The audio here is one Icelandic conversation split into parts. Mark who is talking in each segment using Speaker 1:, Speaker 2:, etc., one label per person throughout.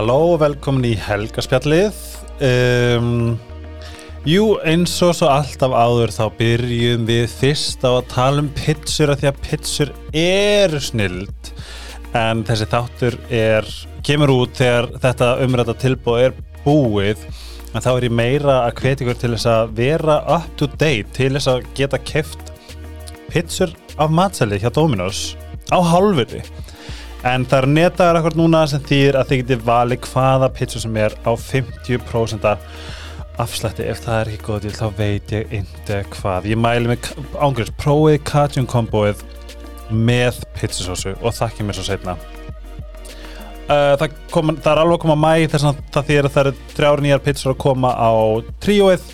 Speaker 1: Halló og velkomin í Helgaspjallið. Um, Jú, eins og svo alltaf áður þá byrjum við fyrst á að tala um pitsur af því að pitsur eru snild. En þessi þáttur er, kemur út þegar þetta umræta tilbúð er búið. En þá er ég meira að hvetja ykkur til þess að vera up to date til þess að geta keft pitsur af matseli hjá Dominos á hálfurri en það er netaður akkur núna sem þýðir að þið getið valið hvaða pizza sem er á 50% afslætti. Ef það er ekki góð til þá veit ég inte hvað. Ég mæli með ángurist, prófið Cajun komboið með pizzasósu og þakki mér svo setna uh, það, kom, það er alveg að koma mæ þess að það þýðir að það eru þrjári nýjar pizzur að koma á tríóið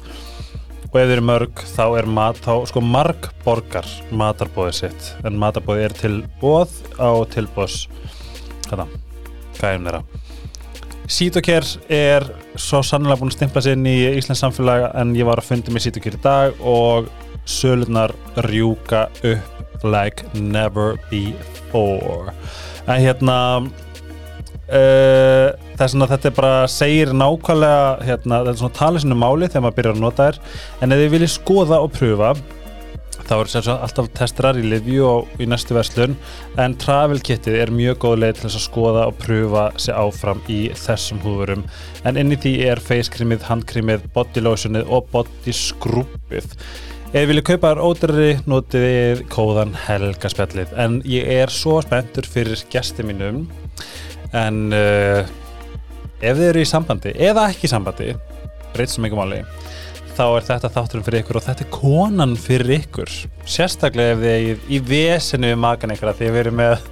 Speaker 1: og ef þið eru mörg þá er mat þá sko marg borgar matarbóðið sitt. En matarbóðið er til bóð á tilbóðs þetta, gæðum þeirra. Sítokær er svo sannlega búin að stimpla sér inn í Íslands samfélag en ég var að fundi með Sítokær í dag og sölunar rjúka upp like never before. En hérna Uh, er svona þetta bara segir nákvæmlega hérna, þetta er svona talið svona máli þegar maður byrjar að nota þér en ef þið viljið skoða og pröfa þá er þetta alltaf testrar í Livju og í næstu verslun. En travel kitið er mjög góð leið til þess að skoða og pröfa sig áfram í þessum húfurum. En inn í því er face creamið, handcreamið, body lotionið og body skrúpið ef þið viljið kaupa þér ódurri notið þið kóðan helgaspjallið. En ég er svo spenntur fyrir gæsti mínum en uh, ef þið eru í sambandi eða ekki í sambandi breyt sem ekki máli þá er þetta þátturum fyrir ykkur og þetta er konan fyrir ykkur. Sérstaklega ef þið er í vesenu við makan ykkur að þið eru með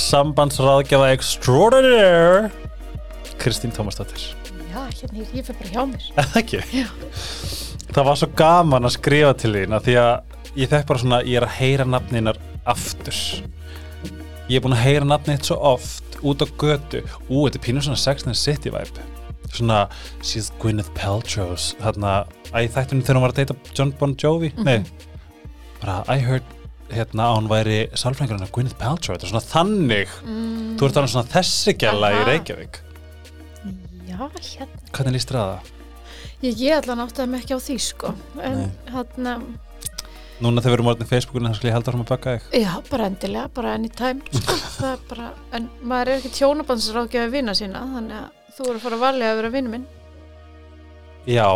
Speaker 1: sambandsráðgjafa extraordinaire Kristín Tómasdóttir.
Speaker 2: Já, hérna ég, ég fyrir bara hjá mér.
Speaker 1: Eða ekki?
Speaker 2: Já.
Speaker 1: það var svo gaman að skrifa til þín að því að ég þekk bara svona ég er að heyra nafninar aftur. Ég er búin að heyra nafnið svo oft út á götu. Ú, þetta er pínur svona Sex and the City vibe. Svona, she's Gwyneth Paltrow's þarna, að ég þættunum þegar hún var að deyta John Bon Jovi,
Speaker 2: Mhm.
Speaker 1: nei bara, I heard hérna að hún væri sálfrængurinn af Gwyneth Paltrow, þetta er svona þannig.
Speaker 2: Mm,
Speaker 1: þú ert alveg svona þessi gæla í. Reykjavík.
Speaker 2: Já, hérna.
Speaker 1: Hvernig líst þér að það?
Speaker 2: Ég, ég allan áttaði mig ekki á því sko. En hérna
Speaker 1: Núna þegar við erum orðin í Facebookinu þá skal ég halda áfram að baka þig.
Speaker 2: Já, bara endilega, bara anytime sko. Er bara, en maður er ekki tjónabandsrákjaði vina sína Þannig að þú eru að fara að valja að vera vinnu minn.
Speaker 1: Já,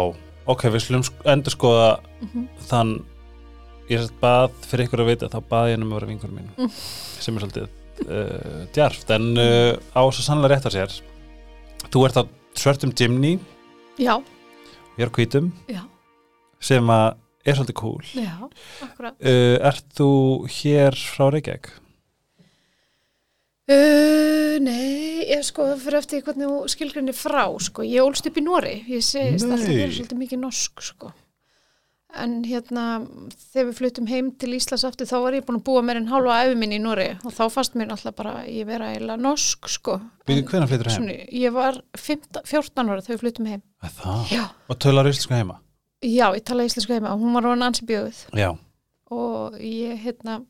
Speaker 1: ok, við slum endur skoða
Speaker 2: mm
Speaker 1: þann ég sett bað fyrir ykkur að vita þá bað ég hennum að vera vingur mín
Speaker 2: Mm.
Speaker 1: sem er svolítið uh, djarft. En uh, á svo sannlega rétt á sér þú ert á svörtum Jimny.
Speaker 2: Já,
Speaker 1: ég er á hvítum.
Speaker 2: Já,
Speaker 1: sem að er svolítið cool
Speaker 2: já, akkurat
Speaker 1: uh, Ert þú hér frá Reykjavík?
Speaker 2: Uh, nei, ég sko það fyrir eftir hvernig þú skilgrinni frá sko. ég ólst upp í Nóri ég segist alltaf
Speaker 1: Nei.
Speaker 2: vera svolítið mikið norsk sko. en hérna þegar við fluttum heim til Íslands aftur þá var ég búin að búa mér en hálfa æfi minn í Nóri og þá fannst mér alltaf bara að ég vera eiginlega norsk sko.
Speaker 1: Býðu hvernig flyttur heim?
Speaker 2: svona, ég var 15, 14 ára þegar við fluttum heim
Speaker 1: Að Það?
Speaker 2: já,
Speaker 1: Og tölar íslensku heima?
Speaker 2: Já ég tala íslensku heima og hún var hann ansi bjöguð
Speaker 1: Já.
Speaker 2: Og ég hérna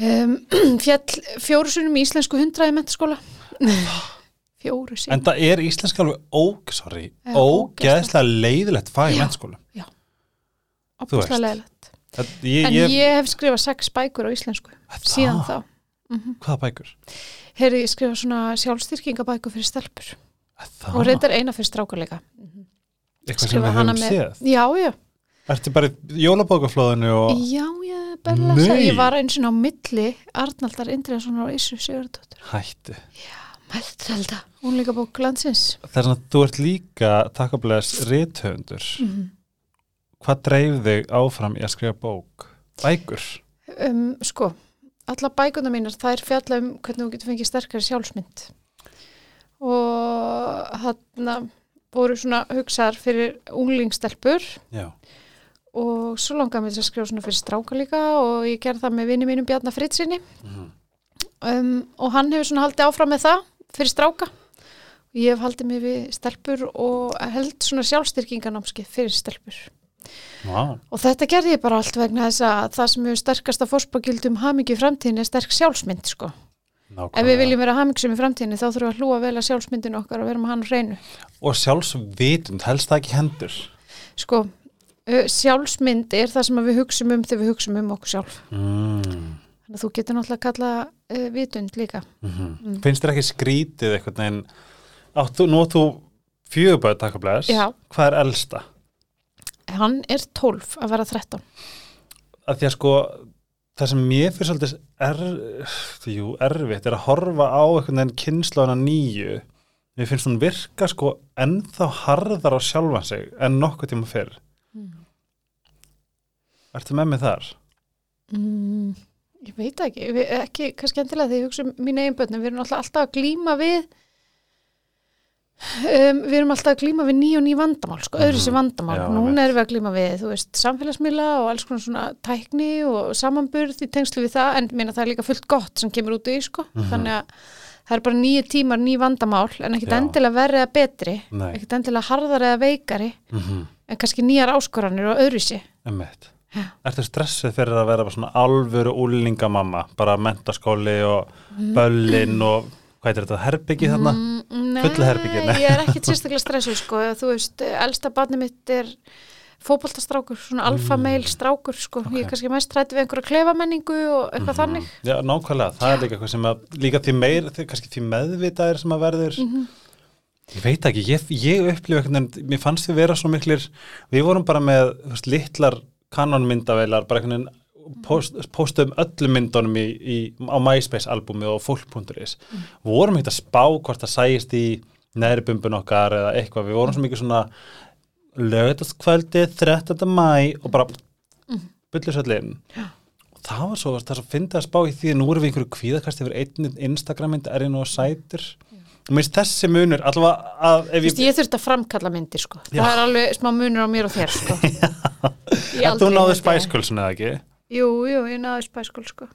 Speaker 2: um, fjall fjóru sinum í íslensku hundra í mentaskóla fjóru sinum
Speaker 1: En það er íslenska alveg óg, sorry,
Speaker 2: Já,
Speaker 1: ógeðslega leiðilegt fag í
Speaker 2: Já.
Speaker 1: mennskóla þú veist.
Speaker 2: opaslega leðilegt
Speaker 1: ég,
Speaker 2: en
Speaker 1: ég,
Speaker 2: ég hef skrifað sex bækur á íslensku síðan þá. Mm
Speaker 1: Hvaða bækur?
Speaker 2: Heyrðu, ég skrifa svona sjálfstyrkingabækur fyrir stelpur.
Speaker 1: Það
Speaker 2: og reyndar eina fyrir strákarleika
Speaker 1: eitthvað sem við höfum
Speaker 2: með-
Speaker 1: séð
Speaker 2: Já, já,
Speaker 1: Ertu bara í jólabókaflóðinu og
Speaker 2: já, já, Bella
Speaker 1: Nei.
Speaker 2: sagði- Ég var eins og á milli Arnaldar Indriðarssonar og Issu Sigurdóttur
Speaker 1: hættu
Speaker 2: Mæltrelda, hún líka bók landsins
Speaker 1: Það er svona að þú ert líka takkablaðis rithöfundur
Speaker 2: mm.
Speaker 1: Hvað dreif þig áfram í að skrifa bók? Bækur?
Speaker 2: um, Sko, alla bækuna mínar þær fjalla um hvernig þú getur fengið sterkari sjálfsmynd og hann voru svona hugsaðar fyrir unglingstelpur.
Speaker 1: Já.
Speaker 2: Og svo langaði mér til að skrifa svona fyrir stráka líka og ég gerði það með vinni mínum Bjarnar Fritsinni
Speaker 1: Mhm.
Speaker 2: um, og hann hefur svona haldið áfram með það fyrir stráka. Og ég hef haldið mig við stelpur og held svona sjálfstyrkinganámski fyrir stelpur.
Speaker 1: Vá,
Speaker 2: og þetta gerði ég bara allt vegna þess að það sem hefur sterkast að fórspagildum hamingi í framtíðin er sterk sjálfsmynd sko ef við viljum vera hamingsum í framtíðinni þá þurfum við að hlúa vel að sjálfsmyndinu okkar og vera með hann hreinu.
Speaker 1: Og sjálfsvitund, helst það ekki hendur.
Speaker 2: Sko, sjálfsmynd er það sem við hugsum um þegar við hugsum um okkur sjálf.
Speaker 1: Mm.
Speaker 2: þannig að þú getur náttúrulega að kalla uh, vitund líka.
Speaker 1: Mm. Finnst þér ekki skrítið eitthvað neginn áttu, nú átt þú fjöguböð takk að bless,
Speaker 2: Já.
Speaker 1: hvað er elsta?
Speaker 2: hann er 12 að vera 13
Speaker 1: að því að sko það sem mér fyrir svolítið er, jú, erfitt er að horfa á einhvern veginn kynnslóðina nýju. Mér finnst hún virka sko ennþá harðar á sjálfan sig en nokkuð tíma fyrr. Ertu með mig þar?
Speaker 2: mm, ég veit ekki, ekki kannski endilega þegar ég hugsa um mín eigin börnum við erum alltaf, að glíma við um, við erum alltaf að glíma við ný og ný vandamál sko, öðru sér vandamál,
Speaker 1: Já,
Speaker 2: núna erum við að glíma við þú veist, samfélagsmiðla og alls konar svona tækni og samanburð í tengslu við það en minna það er líka fullt gott sem kemur út í sko, þannig að það er bara nýju tímar, ný vandamál en
Speaker 1: Já.
Speaker 2: endilega verri eða betri ekkit endilega harðar eða veikari
Speaker 1: mm -hmm.
Speaker 2: en kannski nýjar áskoranir og öðru
Speaker 1: Emmett
Speaker 2: Já.
Speaker 1: Ertu stressið fyrir að vera svona alvöru úlingamamma, bara mentaskóli og böllin og hvað er þetta, herbyggi þarna?
Speaker 2: Mm, nei, ég er ekkit sérstaklega stressuð sko, þú veist, elsta barni mitt er fótboltastrákur, svona alfameil strákur sko, ég er kannski mest rætti við einhverja klefamenningu og eitthvað þannig.
Speaker 1: Já, nákvæmlega, það er líka eitthvað sem að líka því meir, því, kannski því meðvitaðir sem að verður. Ég veit ekki, ég, ég upplifu eitthvað en mér fannst því vera svo miklir við vorum bara með veist, litlar kanonmyndavelar, bara einhvern veginn post, postum öllum myndunum í, í, á MySpace albumi og fólk.is vorum ekkert að spá hvort það sæist í næribumbun okkar eða eitthvað, við vorum svo mikið svona lögataskvöldi 13. mæ og bara byllu söllin og það var svo, það er svo fyndið að spá í því að nú erum við einhverju kvíðakast yfir einn Instagram-mynd er einu og sætur? Og minnst þessi munur, allavega að
Speaker 2: Þú veist, ég þurfti að framkalla myndir sko.
Speaker 1: Já.
Speaker 2: það er alveg smá munur á mér og þér sko.
Speaker 1: Að þú náðu
Speaker 2: held ég.
Speaker 1: spæskulsun eða ekki
Speaker 2: Jú, jú, ég náðu spæskul sko.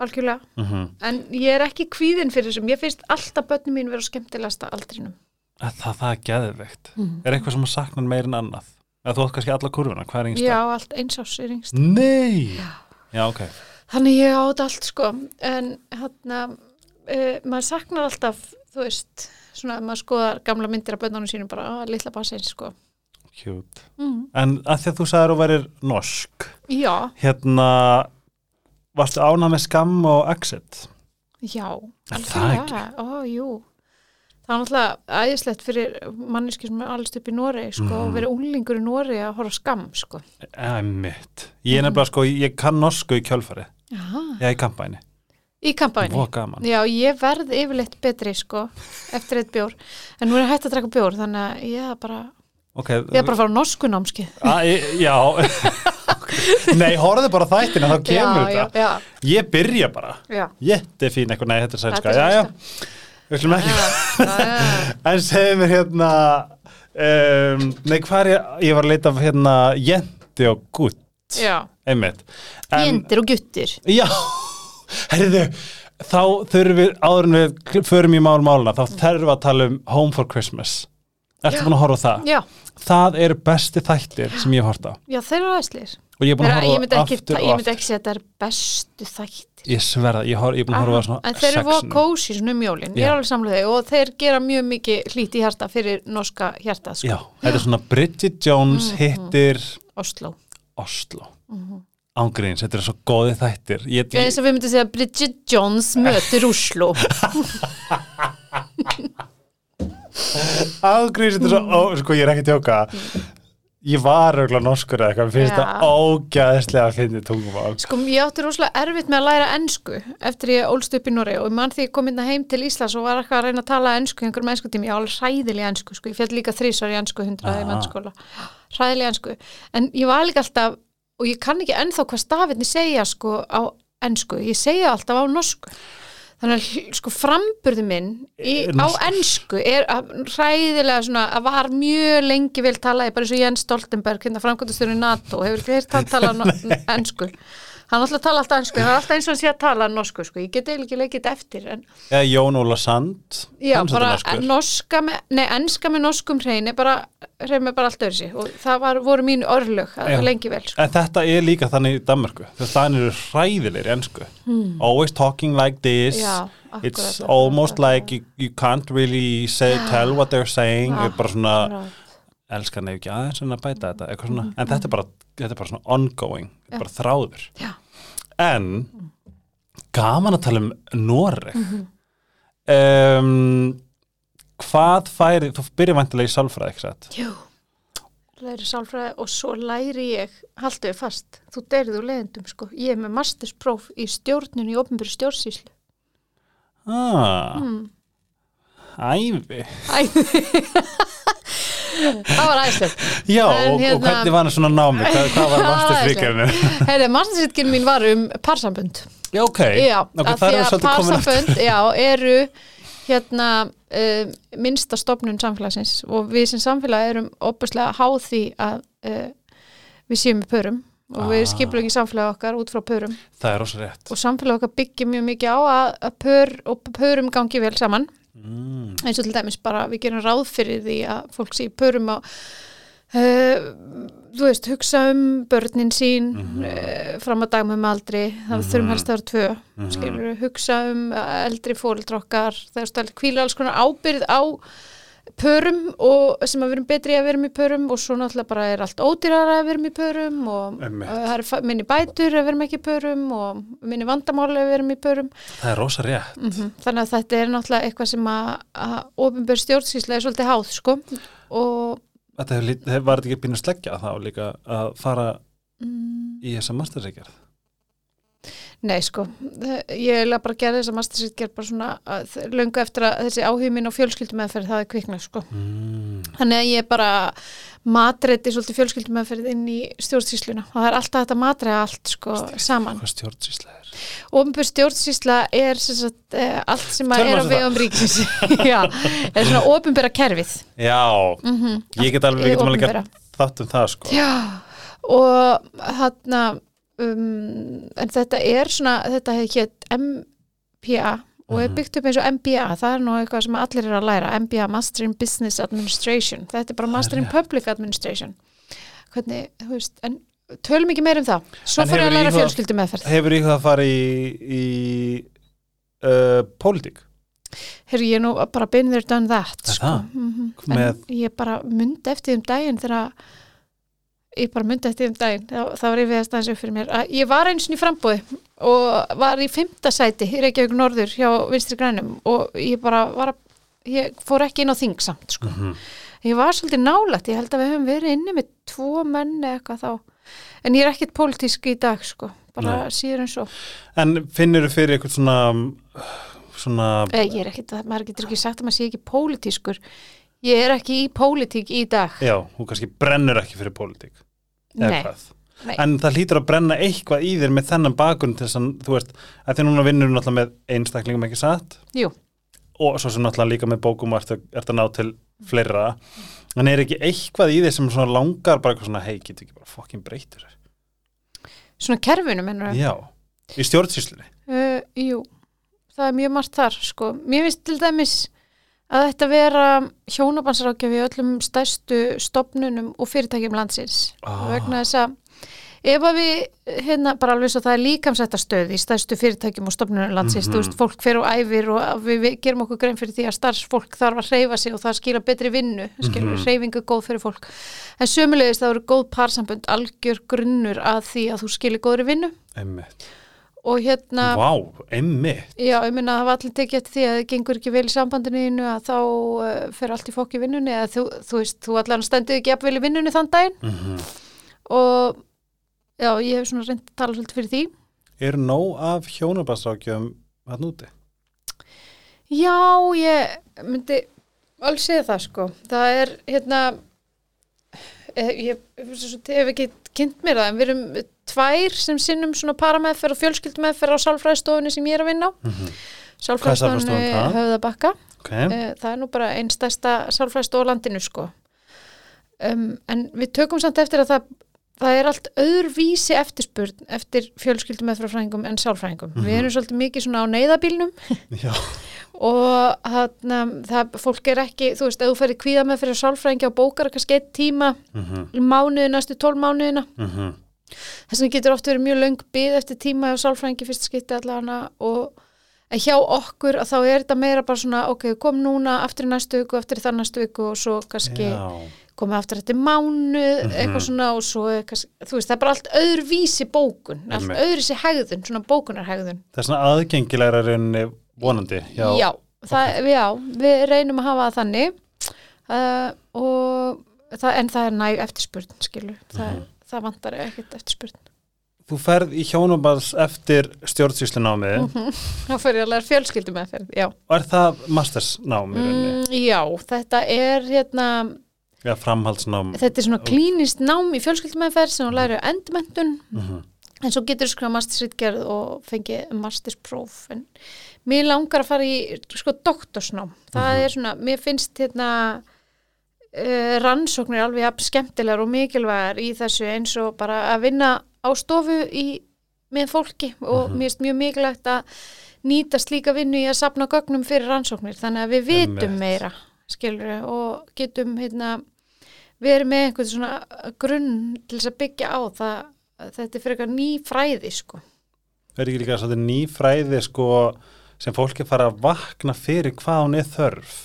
Speaker 2: Algjörlega.
Speaker 1: Mm
Speaker 2: En ég er ekki kvíðin fyrir þessum. Ég finnst alltaf börnum mín vera á skemmtilegasta aldrinum.
Speaker 1: Það, það er geðveikt. Er eitthvað sem að sakna meir en annað? Eða þú átt kannski alla kurvuna, hvað er yngsta?
Speaker 2: Já, allt eins ás er yngst
Speaker 1: Nei! Já, ok.
Speaker 2: Þannig ég át allt sko. En hérna uh, maður saknar alltaf, þú veist svona að maður skoðar gamla myndir af bönnunum sínum bara, að litla bassins sko
Speaker 1: Cute.
Speaker 2: mm.
Speaker 1: En að því að þú sagðir að þú værir norsk
Speaker 2: Já,
Speaker 1: hérna varstu ánað með skam og exit
Speaker 2: já
Speaker 1: Er það
Speaker 2: algjörlega. Ó, jú Það er náttúrulega æðislegt fyrir manneski sem er allast upp í Noregi sko
Speaker 1: Mhm.
Speaker 2: og verið unglingur í Noregi að horfa skam sko
Speaker 1: Emmitt. Ég er nefnilega sko, ég kann norsku í kjölfari.
Speaker 2: Jaha.
Speaker 1: Ég er í kampæni.
Speaker 2: Í kampæni
Speaker 1: Vó gaman.
Speaker 2: Já, ég verð yfirleitt betri sko eftir eitt bjór en nú er ég hægt að drekka bjór þannig að ég er bara
Speaker 1: Ok.
Speaker 2: ég er bara að fara á norsku námski
Speaker 1: A, ég, já. Nei, horfðu bara þættina, þá kemur
Speaker 2: já,
Speaker 1: þetta.
Speaker 2: já,
Speaker 1: Ég byrja bara.
Speaker 2: já,
Speaker 1: Jétti fín eitthvað, nei, þetta er sænska. Já, já.
Speaker 2: sænska.
Speaker 1: Við ætlum ekki.
Speaker 2: já, já, já.
Speaker 1: En segðu mér hérna, um, nei, hvað er ég, ég var að leita hérna, jendi og gutt.
Speaker 2: já. Jendir og guttir
Speaker 1: Já, herriðu, þá þurfum við, áður en við förum í mál máluna, þá þurfum við að tala um Home for Christmas. Ertu
Speaker 2: Já.
Speaker 1: búin að horfa það?
Speaker 2: Já,
Speaker 1: Það eru besti þættir sem ég á.
Speaker 2: já þeir eru aðeinslir
Speaker 1: Og ég er búin að horfa á
Speaker 2: ekki,
Speaker 1: aftur
Speaker 2: ég
Speaker 1: og
Speaker 2: myndi
Speaker 1: aftur.
Speaker 2: ekki segja að þetta er bestu þættir
Speaker 1: Ég sverða, ég, ég er búin að horfa svona
Speaker 2: En þeir eru voða kósi svona um jólin, ég er alveg samlega þeir og þeir gera mjög mikið hlít í hjarta fyrir norska hjarta sko.
Speaker 1: Já, þetta er svona Bridget Jones
Speaker 2: Mhm.
Speaker 1: hittir
Speaker 2: Oslo
Speaker 1: Oslo. Ángríns, þetta er svo góði þættir. Ég,
Speaker 2: Ég eins og við myndum segja Bridget Jones mötur Oslo
Speaker 1: Ángríns, þetta svo, ó, sko ég er ekki að tjóka. Ég var auðvitað norskur eða eitthvað, mér finnst þetta ógæðislega að finna tungumál.
Speaker 2: Sko, ég átti rosalega erfitt með að læra ensku eftir ég ólst upp í Noregi og mann því ég kom inn heim til Íslands og var eitthvað að reyna að tala ensku í einhverjum ensku tími, ég var alveg hræðilega ensku sko, ég fjall líka þrísvar í ensku hundraði í
Speaker 1: Aha.
Speaker 2: mennskóla, hræðilega ensku. En ég var líka alltaf, og ég kann ekki ennþá hvað stafirni segja sko á ensku, ég segja alltaf á norsku þannig að sko framburði minn í,
Speaker 1: Er
Speaker 2: á ensku er að, hræðilega svona að var mjög lengi vel talaði bara eins og Jens Stoltenberg hérna framkvæmdasturinn NATO, hefur ekki heyrt hann tala no- ensku hann alltaf tala alltaf ennsku, hann er alltaf eins og hann sé að tala norsku, sko, ég get eiginlega ekki leikið þetta eftir, en
Speaker 1: Eða Jón Óla Sand
Speaker 2: já, bara norska með, nei, enska með norskum hreini, bara, hrein með bara allt öðru sig, og það var, voru mínu örlög,
Speaker 1: Já.
Speaker 2: lengi vel, sko.
Speaker 1: En þetta er líka þannig í Danmarku Þess að það eru hræðilegir í ensku Always talking like this
Speaker 2: Hmm. Já,
Speaker 1: It's almost
Speaker 2: akkurat.
Speaker 1: like you, you can't really say, tell what they're saying er bara svona
Speaker 2: Akkurat.
Speaker 1: Elskan ef ekki aðeins að bæta þetta eitthvað svona. En þetta er bara, þetta er bara svona ongoing bara þráður
Speaker 2: Já.
Speaker 1: En gaman að tala um Noreg
Speaker 2: Mhm.
Speaker 1: um, Hvað færi Þú byrjar vantilega í sálfræði, ekki satt?
Speaker 2: Jú, læri sálfræði og svo læri ég, haltu þið fast, þú deyrið úr leiðendum, sko, ég er með masterspróf í stjórnun í opinbyrju stjórnsýslu.
Speaker 1: Ah,
Speaker 2: Mm.
Speaker 1: æfi
Speaker 2: Æ, það var æðislegt.
Speaker 1: Já,
Speaker 2: En
Speaker 1: og, og
Speaker 2: hérna-
Speaker 1: hvernig var hann svona námi? Hvað, hvað var mastersvíkjarinu?
Speaker 2: Heyrðu, mastersvíkjarinn mín var um parsambönd.
Speaker 1: Já, ok,
Speaker 2: Já,
Speaker 1: ok, það er svolítið komin eftir
Speaker 2: parsambönd, já, eru hérna uh, minnsta stofnun samfélagsins og við sem samfélag erum opuslega háð því að uh, við séum með pörum og við
Speaker 1: Ah.
Speaker 2: skipum ekki samfélag okkar út frá pörum
Speaker 1: Það er rosa rétt
Speaker 2: og samfélag okkar byggir mjög mikið á að, að pör og pörum gangi vel saman
Speaker 1: mm.
Speaker 2: eins og til dæmis bara við gerum ráð fyrir því að fólk sé í pörum og uh, þú veist, hugsa um börnin sín
Speaker 1: Mhm.
Speaker 2: uh, fram að dagmum aldri það
Speaker 1: Mhm.
Speaker 2: þurfum helst að vera tvö
Speaker 1: Mhm.
Speaker 2: skilur hugsa um eldri fóreldra okkar þegar stöld kvíla alls konar ábyrð á pörum og sem að við erum betri að við erum í pörum og svo náttúrulega bara er allt ódýrara að við erum í pörum og það er minni bætur að við erum ekki í pörum og minni vandamáli að við erum í pörum.
Speaker 1: Það er rosa rétt.
Speaker 2: Mm þannig að þetta er náttúrulega eitthvað sem að, að ofinbjörn stjórnsýsla er svolítið háð sko. Og
Speaker 1: Þetta hefur hefur- var þetta ekki býnum sleggja þá líka að fara
Speaker 2: mm,
Speaker 1: í þessa mastersvíkjarð
Speaker 2: nei sko ég er bara að gera þess að mastersýtgerð bara svona löngu eftir að þessi áhugin minn á fjölskyldumeðferð það er kviknað sko.
Speaker 1: Mm.
Speaker 2: þannig að ég bara matreiti svolítið fjölskyldumeðferð inn í stjórnsýsluna. Og það er alltaf þetta matreða allt sko saman.
Speaker 1: Hvað stjórnsýsla er?
Speaker 2: Ofinbjörn stjórnsýsla er sem sagt, eh, allt sem að er á
Speaker 1: um
Speaker 2: vegum ríkisins. Já, er svona ofinbjörra kerfið.
Speaker 1: Já,
Speaker 2: mm
Speaker 1: ég get alveg, við getum alveg gert þátt um það sko.
Speaker 2: Já, og þarna um, en þetta er svona þetta hefði hétt MPA og er
Speaker 1: Mhm.
Speaker 2: byggt upp eins og MBA það er nú eitthvað sem allir er að læra MBA, Master in Business Administration þetta er bara
Speaker 1: Það er
Speaker 2: Master in. Public Administration hvernig, þú veist, en tölum ekki meir um það svo ég að læra
Speaker 1: íhugað-
Speaker 2: fjölskyldu meðferð
Speaker 1: Hefur ykkur að fara í, í uh, pólitík?
Speaker 2: Herru, ég er nú bara been there done that sko.
Speaker 1: það?
Speaker 2: mm
Speaker 1: Með-
Speaker 2: en ég bara myndi eftir um daginn þegar ég bara myndi eftir um daginn. Þá, þá var ég við að staðins upp fyrir mér. Að ég var eins og í frambúði og var í fymta sæti í Reykjavík Norður hjá Vinstri Grænum og ég bara var að ég fór ekki inn á þing samt sko.
Speaker 1: Mm
Speaker 2: ég var svolítið nálægt, ég held að við höfum verið inni með tvo menn eða eitthvað þá. En ég er ekkit pólitísk í dag sko. bara
Speaker 1: Nei.
Speaker 2: síður en svo.
Speaker 1: En finnur þú fyrir eitthvað svona svona,
Speaker 2: Eh, ég er ekkit, maður getur ekki sagt að maður sé ekki pólitískur ég er ekki í pólitík í dag.
Speaker 1: Já, hún kannski brennur ekki fyrir pólitík
Speaker 2: Nei. Nei.
Speaker 1: En það hlýtur að brenna eitthvað í þér með þennan bakgrunn til þess að, þú veist, að því núna vinnur náttúrulega með einstaklingum ekki satt?
Speaker 2: Jú.
Speaker 1: og svo sem náttúrulega líka með bókum og ert ert að ná til fleira. En er ekki eitthvað í þér sem langar bara eitthvað svona, hei, getur ekki bara fokkin breytur
Speaker 2: svona kerfinu mennur
Speaker 1: Já, í stjórnsýslunni?
Speaker 2: Uh, jú, það er mjög margt þar sko. mér finnst til dæmis að þetta vera hjónabansrákjafi í öllum stærstu stopnunum og fyrirtækjum landsins
Speaker 1: Ah.
Speaker 2: vegna þess að ef að við, hérna, bara alveg svo það er líkamsætta stöð í stærstu fyrirtækjum og stopnunum landsins,
Speaker 1: Mhm.
Speaker 2: þú veist, fólk fer og æfir og við, við gerum okkur grein fyrir því að starfsfólk þarf að hreyfa sig og það skila betri vinnu, skilur
Speaker 1: Mhm.
Speaker 2: mm hreyfingu góð fyrir fólk, en sömulegist það eru góð parsambönd, algjör grunnur að því að þú skilir góðri vinnu
Speaker 1: Einmitt,
Speaker 2: og hérna
Speaker 1: vá, einmitt
Speaker 2: Já, ég minna að það var allir tekið eftir því að það gengur ekki vel í sambandinu að þá uh, fer allt í fokk í vinnunni eða þú, þú veist, þú allan stendur ekki jafnvel í vinnunni þann daginn
Speaker 1: mm
Speaker 2: og já, ég hef svona reynd að tala svolítið fyrir því.
Speaker 1: Er nóg af hjónabarsrákjum að núti?
Speaker 2: Já, ég myndi alveg segja það sko. Það er hérna, eh, ég hef ekki kynnt mér það en við erum tvær sem sinnum svona parameðferð og fjölskyldumeðferð á sálfræðistofunni sem ég er að vinna á.
Speaker 1: Mm -hmm. Það?
Speaker 2: höfðabakka.
Speaker 1: Ok,
Speaker 2: Eh, það er nú bara einn stærsta sálfræðstof á landinu sko um, en við tökum samt eftir að það það er allt öðruvísi eftirspurn eftir fjölskyldum meðfrafræðingum en sálfræðingum. Við erum svolítið mikið svona á neyðabílnum
Speaker 1: Já,
Speaker 2: og þarna, það, fólk er ekki, þú veist, ef þú færi kvíða með fyrir sálfræðingi og bókar kannski eitt tíma
Speaker 1: mhm,
Speaker 2: í mánuði, næstu tólf mánuðina
Speaker 1: mhm,
Speaker 2: þess vegna getur oft verið mjög löng bið eftir tíma hjá sálfræðingi fyrst skipti allavega og en hjá okkur að þá er þetta meira bara svona ok, kom núna aftur í næstu viku, aftur í þann næstu viku og svo kannski komið aftur eftir mánuð,
Speaker 1: Mhm.
Speaker 2: eitthvað svona og svo kannski, þú veist, það er bara allt öðruvísi bókun, allt öðruvísi hegðun, svona bókunarhegðun
Speaker 1: það er svona aðgengilegra rauninni vonandi. Já,
Speaker 2: já, það, já, við reynum að hafa það þannig uh, og það, en það er næg eftirspurn, skilur, það,
Speaker 1: Mhm.
Speaker 2: Það vantar ekkert eftirspurn.
Speaker 1: Þú ferð í hjónabals eftir stjórnsýslunámið
Speaker 2: Þá fyrir ég að læra fjölskyldum meðferð, já.
Speaker 1: og er það mastersnám í rauninni?
Speaker 2: Mm, já, þetta er hérna,
Speaker 1: Já, framhaldsnám.
Speaker 2: þetta er svona klínist nám í fjölskyldumæðferð sem hún læri endurmentun
Speaker 1: Mhm,
Speaker 2: en svo getur þú skrifa mastersritgerð og fengið masterspróf en mér langar að fara í sko doktorsnám, það er svona mér finnst hérna uh, rannsóknir alveg jafn skemmtilegar og mikilvægar í þessu eins og bara að vinna á stofu í, með fólki og mér finnst mjög mikilvægt að nýta slíka vinnu í að sapna gögnum fyrir rannsóknir þannig að við vitum meira skilur og getum hérna verið með einhvern svona grunn til þess að byggja á það þetta er fyrir eitthvað ný fræði sko.
Speaker 1: Er ekki líka svolítið ný fræði sko, sem fólk er fara að vakna fyrir hvað hún er þörf?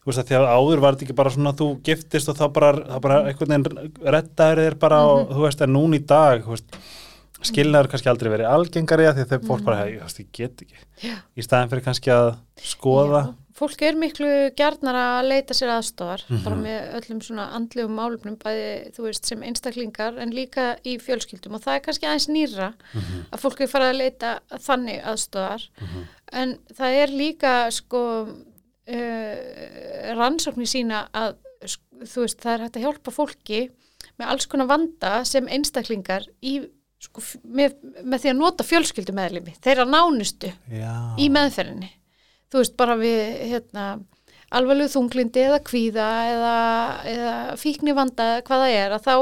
Speaker 1: Þú veist að því að áður var þetta ekki bara svona að þú giftist og þá bara, bara einhvern veginn reddaður þér bara og þú veist að núna í dag skilnaður kannski aldrei verið algengari að því að þau fólk bara, "Hey, þú veist, ég get ekki.
Speaker 2: Já.
Speaker 1: í staðin fyrir kannski að skoða.
Speaker 2: Já, fólk er miklu gjarnar að leita sér aðstofar
Speaker 1: Mhm.
Speaker 2: bara með öllum svona andlegum málefnum bæði, þú veist, sem einstaklingar en líka í fjölskyldum. Og það er kannski aðeins nýra
Speaker 1: Mhm,
Speaker 2: að fólk er farið að leita þannig aðstofar en það er líka sko uh, rannsóknir sína að veist, það er hægt að hjálpa fólki með alls konar vanda sem einstaklingar í, sko, með, með því að nota fjölskyldumeðlimi þeirra nánustu
Speaker 1: Já.
Speaker 2: í meðferðinni þú veist bara við hérna, alvarlegu þunglindi eða kvíða eða, eða fíkni vanda eða hvað það er að þá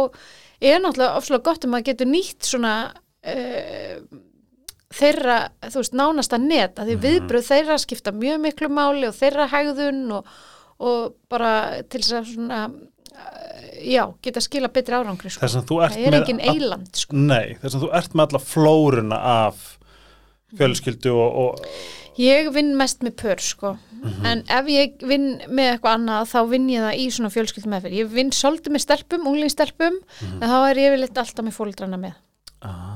Speaker 2: er náttúrulega ofslega gott um að getur nýtt svona uh, þeirra, þú veist, nánasta net að því viðbröð þeirra skipta mjög miklu máli og þeirra hegðun og, og bara til þess að svona uh, já, geta skila betri árangri sko. Það er
Speaker 1: með
Speaker 2: engin
Speaker 1: all-
Speaker 2: eiland sko.
Speaker 1: Nei, þess að þú ert með alla flóruna af fjölskyldu og, og
Speaker 2: Ég vinn mest með pör sko
Speaker 1: Mhm.
Speaker 2: en ef ég vinn með eitthvað annað þá vinn ég það í svona fjölskyldum meðferð ég vinn svolítið með stelpum, unglingstelpum
Speaker 1: Mhm.
Speaker 2: en þá er ég vel alltaf með fóldrana með
Speaker 1: ah,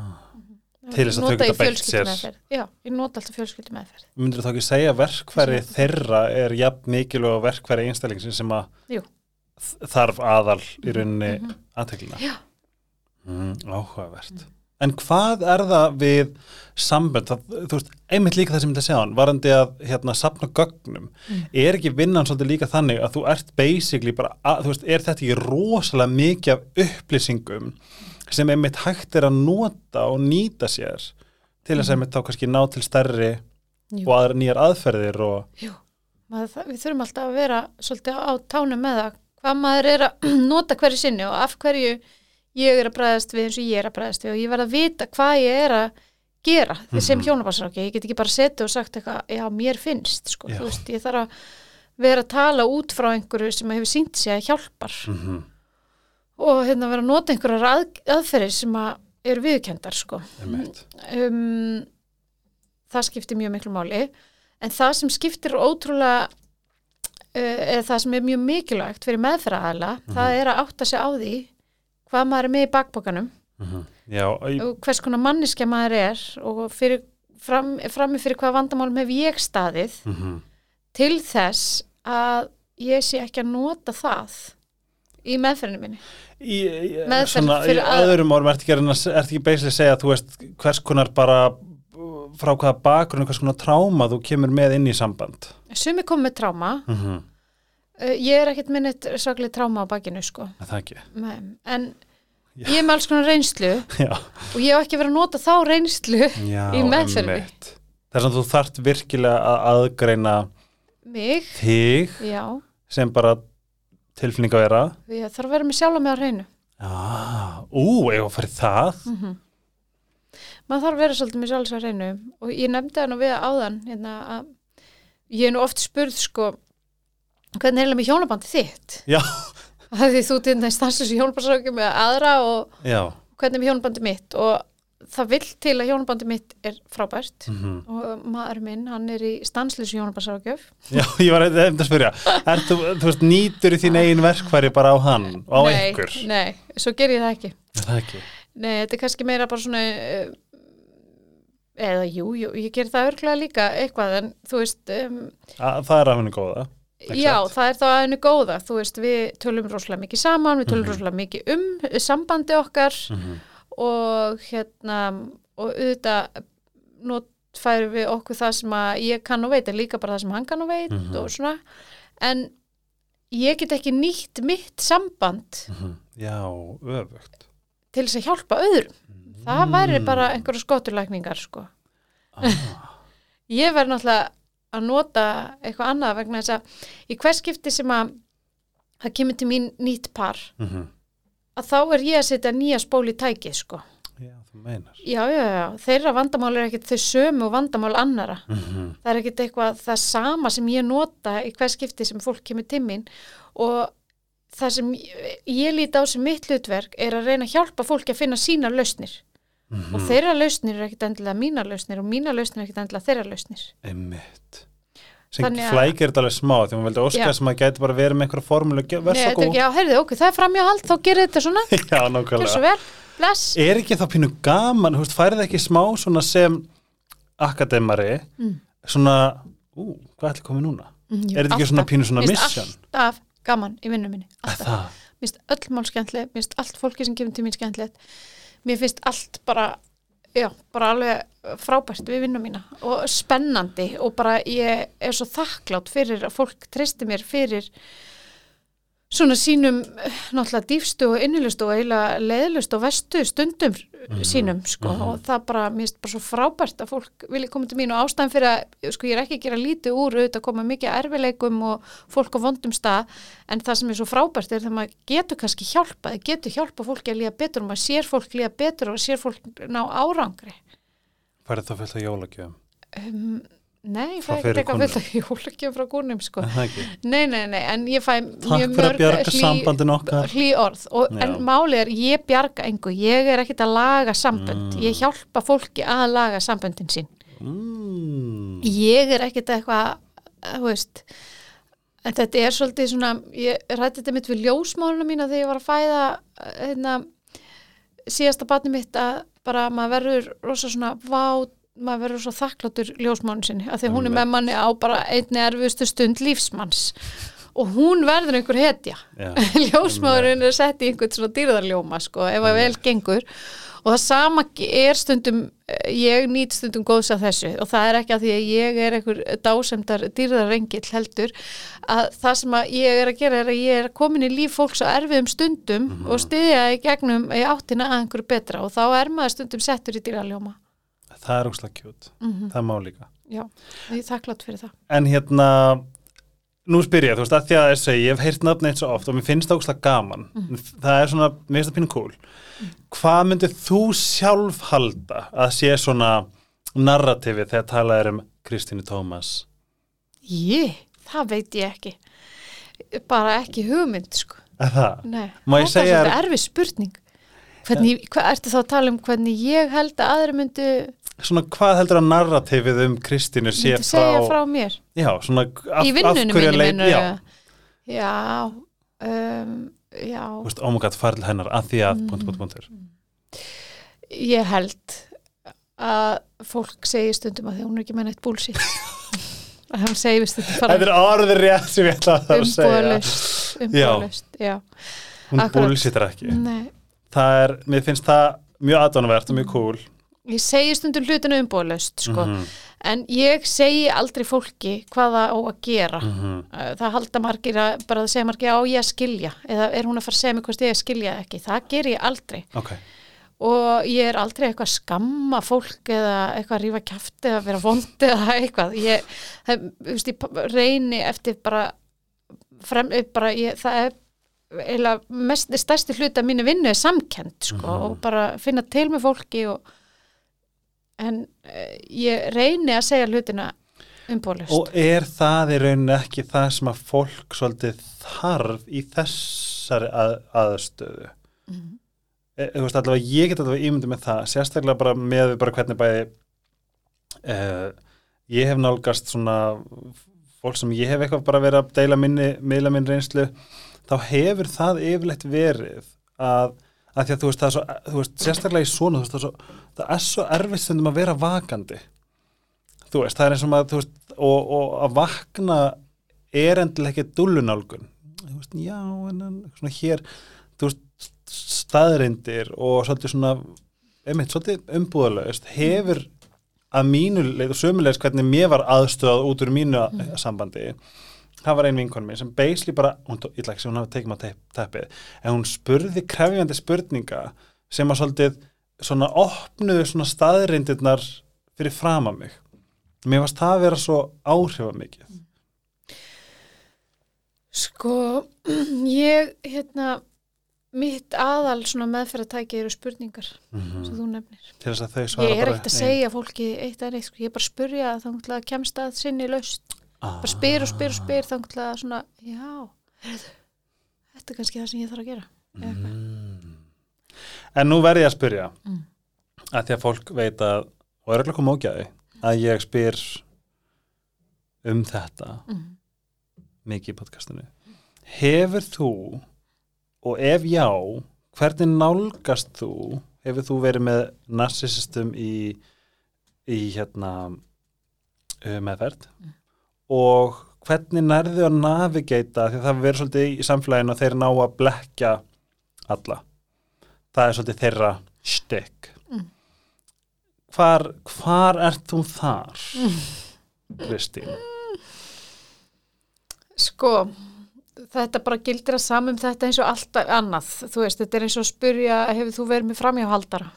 Speaker 1: Til þess að þau
Speaker 2: Nota
Speaker 1: geta
Speaker 2: í
Speaker 1: beitt sér.
Speaker 2: fjölskyldumeðferð. Já, ég nota alltaf fjölskyldum meðferð
Speaker 1: myndir þá ekki segja að verkfæri þeirra er jafn mikilvæg verkfæri einstaklingsins sem að
Speaker 2: Jú.
Speaker 1: þarf aðal í rauninni mm aðteklina.
Speaker 2: Já.
Speaker 1: Mm, áhugavert. En hvað er það við sambönd, það, þú veist, einmitt líka það sem þetta segja hann, varandi að hérna sapna gögnum, er ekki vinnan svolítið líka þannig að þú ert basically bara, að, þú veist, er þetta ekki rosalega mikið af upplýsingum sem einmitt hægt er að nota og nýta sér til þess að einmitt þá kannski ná til stærri
Speaker 2: Jú.
Speaker 1: og aðra nýjar aðferðir og
Speaker 2: Jú, maður, við þurfum alltaf að vera svolítið á tánum með það hvað maður er að nota hverju sinni og af hverju ég er að bræðast við eins og ég er að bræðast við og ég verð að vita hvað ég er að gera mm -hmm. sem
Speaker 1: Mhm.
Speaker 2: hjónabarsráki, ég get ekki bara setið og sagt eitthvað, já, mér finnst, sko, þú veist, ég þarf að vera að tala út frá einhverju sem hefur sínt sig að hjálpar
Speaker 1: mm
Speaker 2: og hérna vera að nota einhverjar að, aðferðir sem að eru viðkendar, sko. Um, það skiptir mjög miklu máli. En það sem skiptir ótrúlega uh, eða það sem er mjög mikilvægt fyrir meðferðaðala það er að átta sig á því hvað maður er með í bakbókanum
Speaker 1: Mm Já, í,
Speaker 2: og hvers konar manniska maður er og fyrir, fram, frammi fyrir hvað vandamálum hef ég staðið
Speaker 1: mm
Speaker 2: til þess að ég sé ekki að nota það í meðferðinu minni
Speaker 1: í, í, svona, í öðrum orðum ertu ekki, ertu ekki beislega að segja að þú veist hvers konar bara frá hvaða bakgrunn, hvers konar tráma þú kemur með inn í samband
Speaker 2: sumi kom með tráma
Speaker 1: mm -hmm.
Speaker 2: uh, ég er ekkert með neitt svaklega tráma á bakinu sko Nei, en
Speaker 1: Já.
Speaker 2: ég er með alls konar reynslu
Speaker 1: Já,
Speaker 2: og ég hef ekki verið að nota þá reynslu
Speaker 1: já
Speaker 2: Í meðferðinni.
Speaker 1: einmitt. Þess að þú þarft virkilega að aðgreina
Speaker 2: mig,
Speaker 1: þig
Speaker 2: já
Speaker 1: sem bara tilfinning að vera.
Speaker 2: Ég þarf að vera með sjálfa mig á hreinu.
Speaker 1: Já, ú, ég var að fara í það?
Speaker 2: Mhm. maður þarf að vera svolítið með sjálfs að reynu og ég nefndi það nú við áðan hérna, að ég er nú oft spurð sko hvernig er eiginlega með hjónabandi þitt?
Speaker 1: Já,
Speaker 2: það því þú stansus í hjónabandsákjum með aðra og
Speaker 1: já.
Speaker 2: hvernig er með hjónabandi mitt og það vill til að hjónabandi mitt er frábært.
Speaker 1: Mhm.
Speaker 2: og maður minn, hann er í stanslösu hjónabandsákjöf
Speaker 1: Já, ég var eitthvað að spyrja. Þú, þú veist, nýtur í þín eigin verkfæri bara á hann og á
Speaker 2: nei,
Speaker 1: einhver
Speaker 2: nei, svo ger ég það ekki.
Speaker 1: Það ekki.
Speaker 2: Nei, þetta er kannski meira bara svona uh, eða jú, jú, ég ger það örglega líka eitthvað en þú veist um,
Speaker 1: A, Það er af henni góða Ekki
Speaker 2: Já, það er þá að henni góða, þú veist, við tölum rosalega mikið saman, við tölum
Speaker 1: Mhm.
Speaker 2: rosalega mikið um sambandi okkar.
Speaker 1: Mhm.
Speaker 2: Og hérna, og auðvitað notfærum við okkur það sem að ég kann og veit, en líka bara það sem hann kann og veit
Speaker 1: Mhm.
Speaker 2: og svona, en ég get ekki nýtt mitt samband
Speaker 1: Mhm. Já, öfugt
Speaker 2: til þess að hjálpa öðrum. Það væri
Speaker 1: Mm.
Speaker 2: bara einhverju skoturlækningar, sko.
Speaker 1: ah.
Speaker 2: Ég verð náttúrulega að nota eitthvað annað vegna þess að í hvers skipti sem að það kemur til mín nýtt par
Speaker 1: mhm.
Speaker 2: Að þá er ég að setja nýja spól í tækið sko.
Speaker 1: Já, þú meinar
Speaker 2: Já, já, já, þeirra vandamál er ekkit þau sömu og vandamál annara.
Speaker 1: Mhm.
Speaker 2: Það er ekkit eitthvað það sama sem ég nota í hvers skipti sem fólk kemur til mín og það sem ég, ég líti á sem mitt hlutverk er að reyna að hjálpa fólki að finna sína lausnir
Speaker 1: Mhm.
Speaker 2: og þeirra lausnir er ekkit endilega mína lausnir og mína lausnir er ekkit endilega þeirra lausnir.
Speaker 1: Einmitt sem
Speaker 2: Þannig að-
Speaker 1: flækir þetta alveg smá því hún vildi óska
Speaker 2: Já.
Speaker 1: sem að gæti bara verið með einhverja formúlu verð svo góð
Speaker 2: já, heyrðu, ok, það er framjáhald, þá gerir þetta svona,
Speaker 1: Já, nákvæmlega. Er ekki þá pínu gaman, veist, færið ekki smá svona sem akademari
Speaker 2: Mm.
Speaker 1: svona, ú, hvað ætli komið núna?
Speaker 2: Mm, jú,
Speaker 1: er þetta ekki svona
Speaker 2: alltaf.
Speaker 1: pínu svona
Speaker 2: Mér finnst
Speaker 1: mission?
Speaker 2: alltaf gaman í vinnu minni alltaf.
Speaker 1: Það,
Speaker 2: mér finnst öll mál skemmtilegt mér finnst allt fólki sem kemur til mín skemmtilegt mér finnst allt bara já, bara alveg frábært við vinnu mína. Og spennandi og bara ég er svo þakklátt fyrir að fólk treysti mér fyrir svona sínum náttúrulega dýfstu og innilustu og eiginlega leiðlustu og vestu stundum sínum sko
Speaker 1: mhm.
Speaker 2: og það bara, mér finnst bara svo frábært að fólk vilja koma til mín og ástæðan fyrir að sko ég er ekki að gera lítið úr auðvitað koma mikið erfileikum og fólk á vondum stað en það sem er svo frábært er þegar maður getur kannski hjálpað, getur hjálpað fólki að líða betur og maður sér fólk líða betur og sér fólk ná árangri.
Speaker 1: Færið þá fullt af jólagjöfum?
Speaker 2: Um, Nei, ég fæ
Speaker 1: fyrri
Speaker 2: eitthvað fullt að jólagjöf frá kúnum sko. Nei, nei, nei, en ég fæ mjög mörg
Speaker 1: okkar.
Speaker 2: hlý orð. Og, en máli er ég bjarga engu, ég er ekkit að laga sambönd,
Speaker 1: Mm.
Speaker 2: ég hjálpa fólki að laga samböndin sín.
Speaker 1: Mm.
Speaker 2: ég er ekkit eitthvað þú veist en þetta er svolítið svona ég rætti þetta mitt við ljósmáluna mína þegar ég var að fæða hérna, síðasta batni mitt að bara maður verður rosa svona vá, maður verður svo þakkláttur ljósmálun sinni, að því hún er með manni á bara einni erfustu stund lífsmanns. Og hún verður einhver hetja.
Speaker 1: Já.
Speaker 2: ljósmáðurinn er sett í einhvern svona dýrðarljóma sko, ef að vel gengur. Og það sama er stundum ég nýt stundum góðs að þessu. Og það er ekki að því að ég er einhver dásemdar dýrðarrengill heldur. Að það sem að ég er að gera er að ég er komin í líf fólks á erfiðum stundum og styðja í gegnum í áttina að einhverju betra. Og þá er maður stundum settur í dýrðarljóma
Speaker 1: Það er óslega kjút,
Speaker 2: mm
Speaker 1: það má líka.
Speaker 2: Já, ég er þakklátt fyrir það.
Speaker 1: En hérna, nú spyr ég, þú veist, að því að ég segi, ég hef heyrt nafn eitt svo oft og mér finnst það óslega gaman. Það er svona, mér finnst það pínu cool. Hvað myndir þú sjálf halda að sé svona narratifi þegar talað er um Kristínu Tómas?
Speaker 2: Ég, það veit ég ekki. Bara ekki hugmynd sko.
Speaker 1: Það?
Speaker 2: Nei,
Speaker 1: segja
Speaker 2: er erfið spurning hvernig, hvað ertu þá að tala um hvernig ég held að aðri myndu,
Speaker 1: Svona, hvað heldur að narratifið um Kristínu sé
Speaker 2: myndu segja
Speaker 1: frá,
Speaker 2: frá mér
Speaker 1: Já, svona, af,
Speaker 2: í vinnunum minni mennur
Speaker 1: Já,
Speaker 2: já um, já,
Speaker 1: þú veist, ómuggat fara til hennar að því að,
Speaker 2: Mm.
Speaker 1: punktur, punktur, punktur.
Speaker 2: ég held að fólk segir stundum að því hún er ekki með neitt búlsi að hann segir stundum bara
Speaker 1: er orðið rétt sem ég ætla að segja.
Speaker 2: umbúðalust umbúðalust, já,
Speaker 1: Hún
Speaker 2: akkurat.
Speaker 1: búlsittar ekki.
Speaker 2: nei
Speaker 1: Það er, mér finnst það mjög aðdánavert og mjög cool.
Speaker 2: ég segi stundum hlutinu umbúðalust sko,
Speaker 1: Mhm,
Speaker 2: en ég segi aldrei fólki hvað það á að gera.
Speaker 1: Mhm.
Speaker 2: Uh, það halda margir að bara það segja margir á ég að skilja. Eða er hún að fara að segja mig hvort ég að skilja ekki? Það ger ég aldrei.
Speaker 1: Ok,
Speaker 2: og ég er aldrei eitthvað að skamma fólk eða eitthvað að rífa kjafti eða vera vondi eða eitthvað. Ég, það, þú veist, ég reyni eftir bara, frem, bara ég, það er eiginlega mest, stærsti hluta af mínu vinnu er samkend sko,
Speaker 1: Mhm.
Speaker 2: og bara finna til með fólki og, en uh, ég reyni að segja hlutina umbólust
Speaker 1: Og er það í rauninni ekki það sem að fólk svolítið þarf í þessari að, aðstöðu?
Speaker 2: Mhm.
Speaker 1: E, þú veist allavega, ég get allavega ímyndið með það, sérstaklega bara með bara hvernig bæði uh, ég hef nálgast svona fólk sem ég hef eitthvað bara verið að deila minni, miðla minn reynslu, þá hefur það yfirleitt verið að, að því að þú veist, það er svo, þú veist, sérstaklega í svona, þú veist, það er svo, það er svo erfitt stundum að vera vakandi. Þú veist, það er eins og maður, þú veist, og, og að vakna er endilega ekki dúllunálgun. Þú veist, já, en en, svona hér, þú veist, staðrindir og svolítið svona, einmitt, svolítið umbúðalaust, hefur að mínu leið og sömulegis hvernig mér var aðstöðað út úr mínu mm. sambandi það var ein vinkon minn sem basically bara, hún, ætla ekki sem hún hafi tekið maður teppið, en hún spurði krefjandi spurninga sem að svolítið svona opnuðu svona staðrindirnar fyrir fram að mig. Mér varst það að vera svo áhrifamikið.
Speaker 2: Sko, ég, hérna, mitt aðal svona meðferðatæki eru spurningar
Speaker 1: mm
Speaker 2: sem þú nefnir. Ég er ekkert að segja fólki eitt að neitt, sko, ég er bara að spurja þá kemst að sinni laust. Bara spyr og spyr og spyr til að svona, já, þetta er kannski það sem ég þarf að gera.
Speaker 1: Mm. En nú verð ég að spyrja
Speaker 2: Mm.
Speaker 1: að því að fólk veit að og er að koma ógæði að ég spyr um þetta
Speaker 2: Mm.
Speaker 1: mikið í podcastinu Hefur þú og ef já, hvernig nálgast þú hefur þú verið með narsisistum í, í hérna uh, meðferð
Speaker 2: Mm.
Speaker 1: Og hvernig nærðu að navigata því að það verður svolítið í samfélaginu að þeir ná að blekja alla það er svolítið þeirra stykk
Speaker 2: Mm.
Speaker 1: hvar, hvar ert þú þar Kristín
Speaker 2: Sko, þetta bara gildir að samum þetta eins og allt annað. Þú veist, þetta er eins og að spurja, hefur þú verið með framhjáhaldara?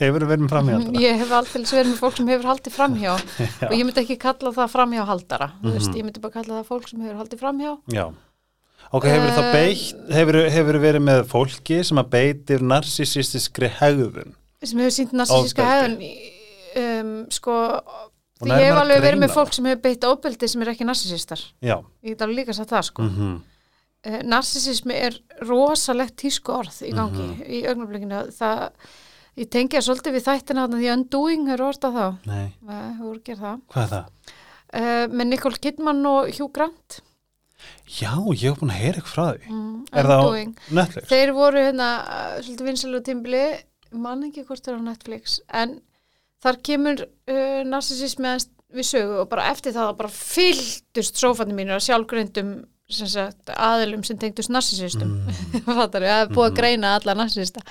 Speaker 1: Hefur verið með framhjaldara?
Speaker 2: Ég hef aldrei verið með fólk sem hefur haldið framhjá og ég myndi ekki kalla það framhjáhaldara. Þú veist,
Speaker 1: Mhm.
Speaker 2: ég myndi bara kalla það fólk sem hefur haldið framhjá.
Speaker 1: Já. Ok, hefur
Speaker 2: Eh,
Speaker 1: það beitt, hefur, hefur verið með fólki sem að beitir narsisístiskri hegðun?
Speaker 2: sem hefur sínt narsíska hegðun um, sko ég hef alveg verið með fólk sem hefur beitt ofbeldi sem er ekki narsisistar
Speaker 1: Já.
Speaker 2: ég get alveg líka sagt það sko mm.
Speaker 1: Mm
Speaker 2: narsisismi er rosalegt tísku orð í gangi
Speaker 1: Mhm.
Speaker 2: í augnablikinu það ég tengi að svolítið við þættina The Undoing hefur orðað þá
Speaker 1: Nei,
Speaker 2: Nei, hefur voru að gera það
Speaker 1: hvað er það?
Speaker 2: uh, með Nicole Kidman og Hugh Grant
Speaker 1: Já, ég hef búin að heyra eitthvað frá því.
Speaker 2: mm,
Speaker 1: Er það á
Speaker 2: Undoing
Speaker 1: Netflix?
Speaker 2: þeir voru hérna uh, svolítið vinsælu tímbili mann ekki hvort þeir á Netflix en þar kemur uh, narsisismi aðeins við sögu og bara eftir það bara fylltust sófandi mínur að sagt, aðilum sem tengdust narsisistum
Speaker 1: Mm.
Speaker 2: fattar ég, það er búið að
Speaker 1: Mhm.
Speaker 2: greina alla narsisista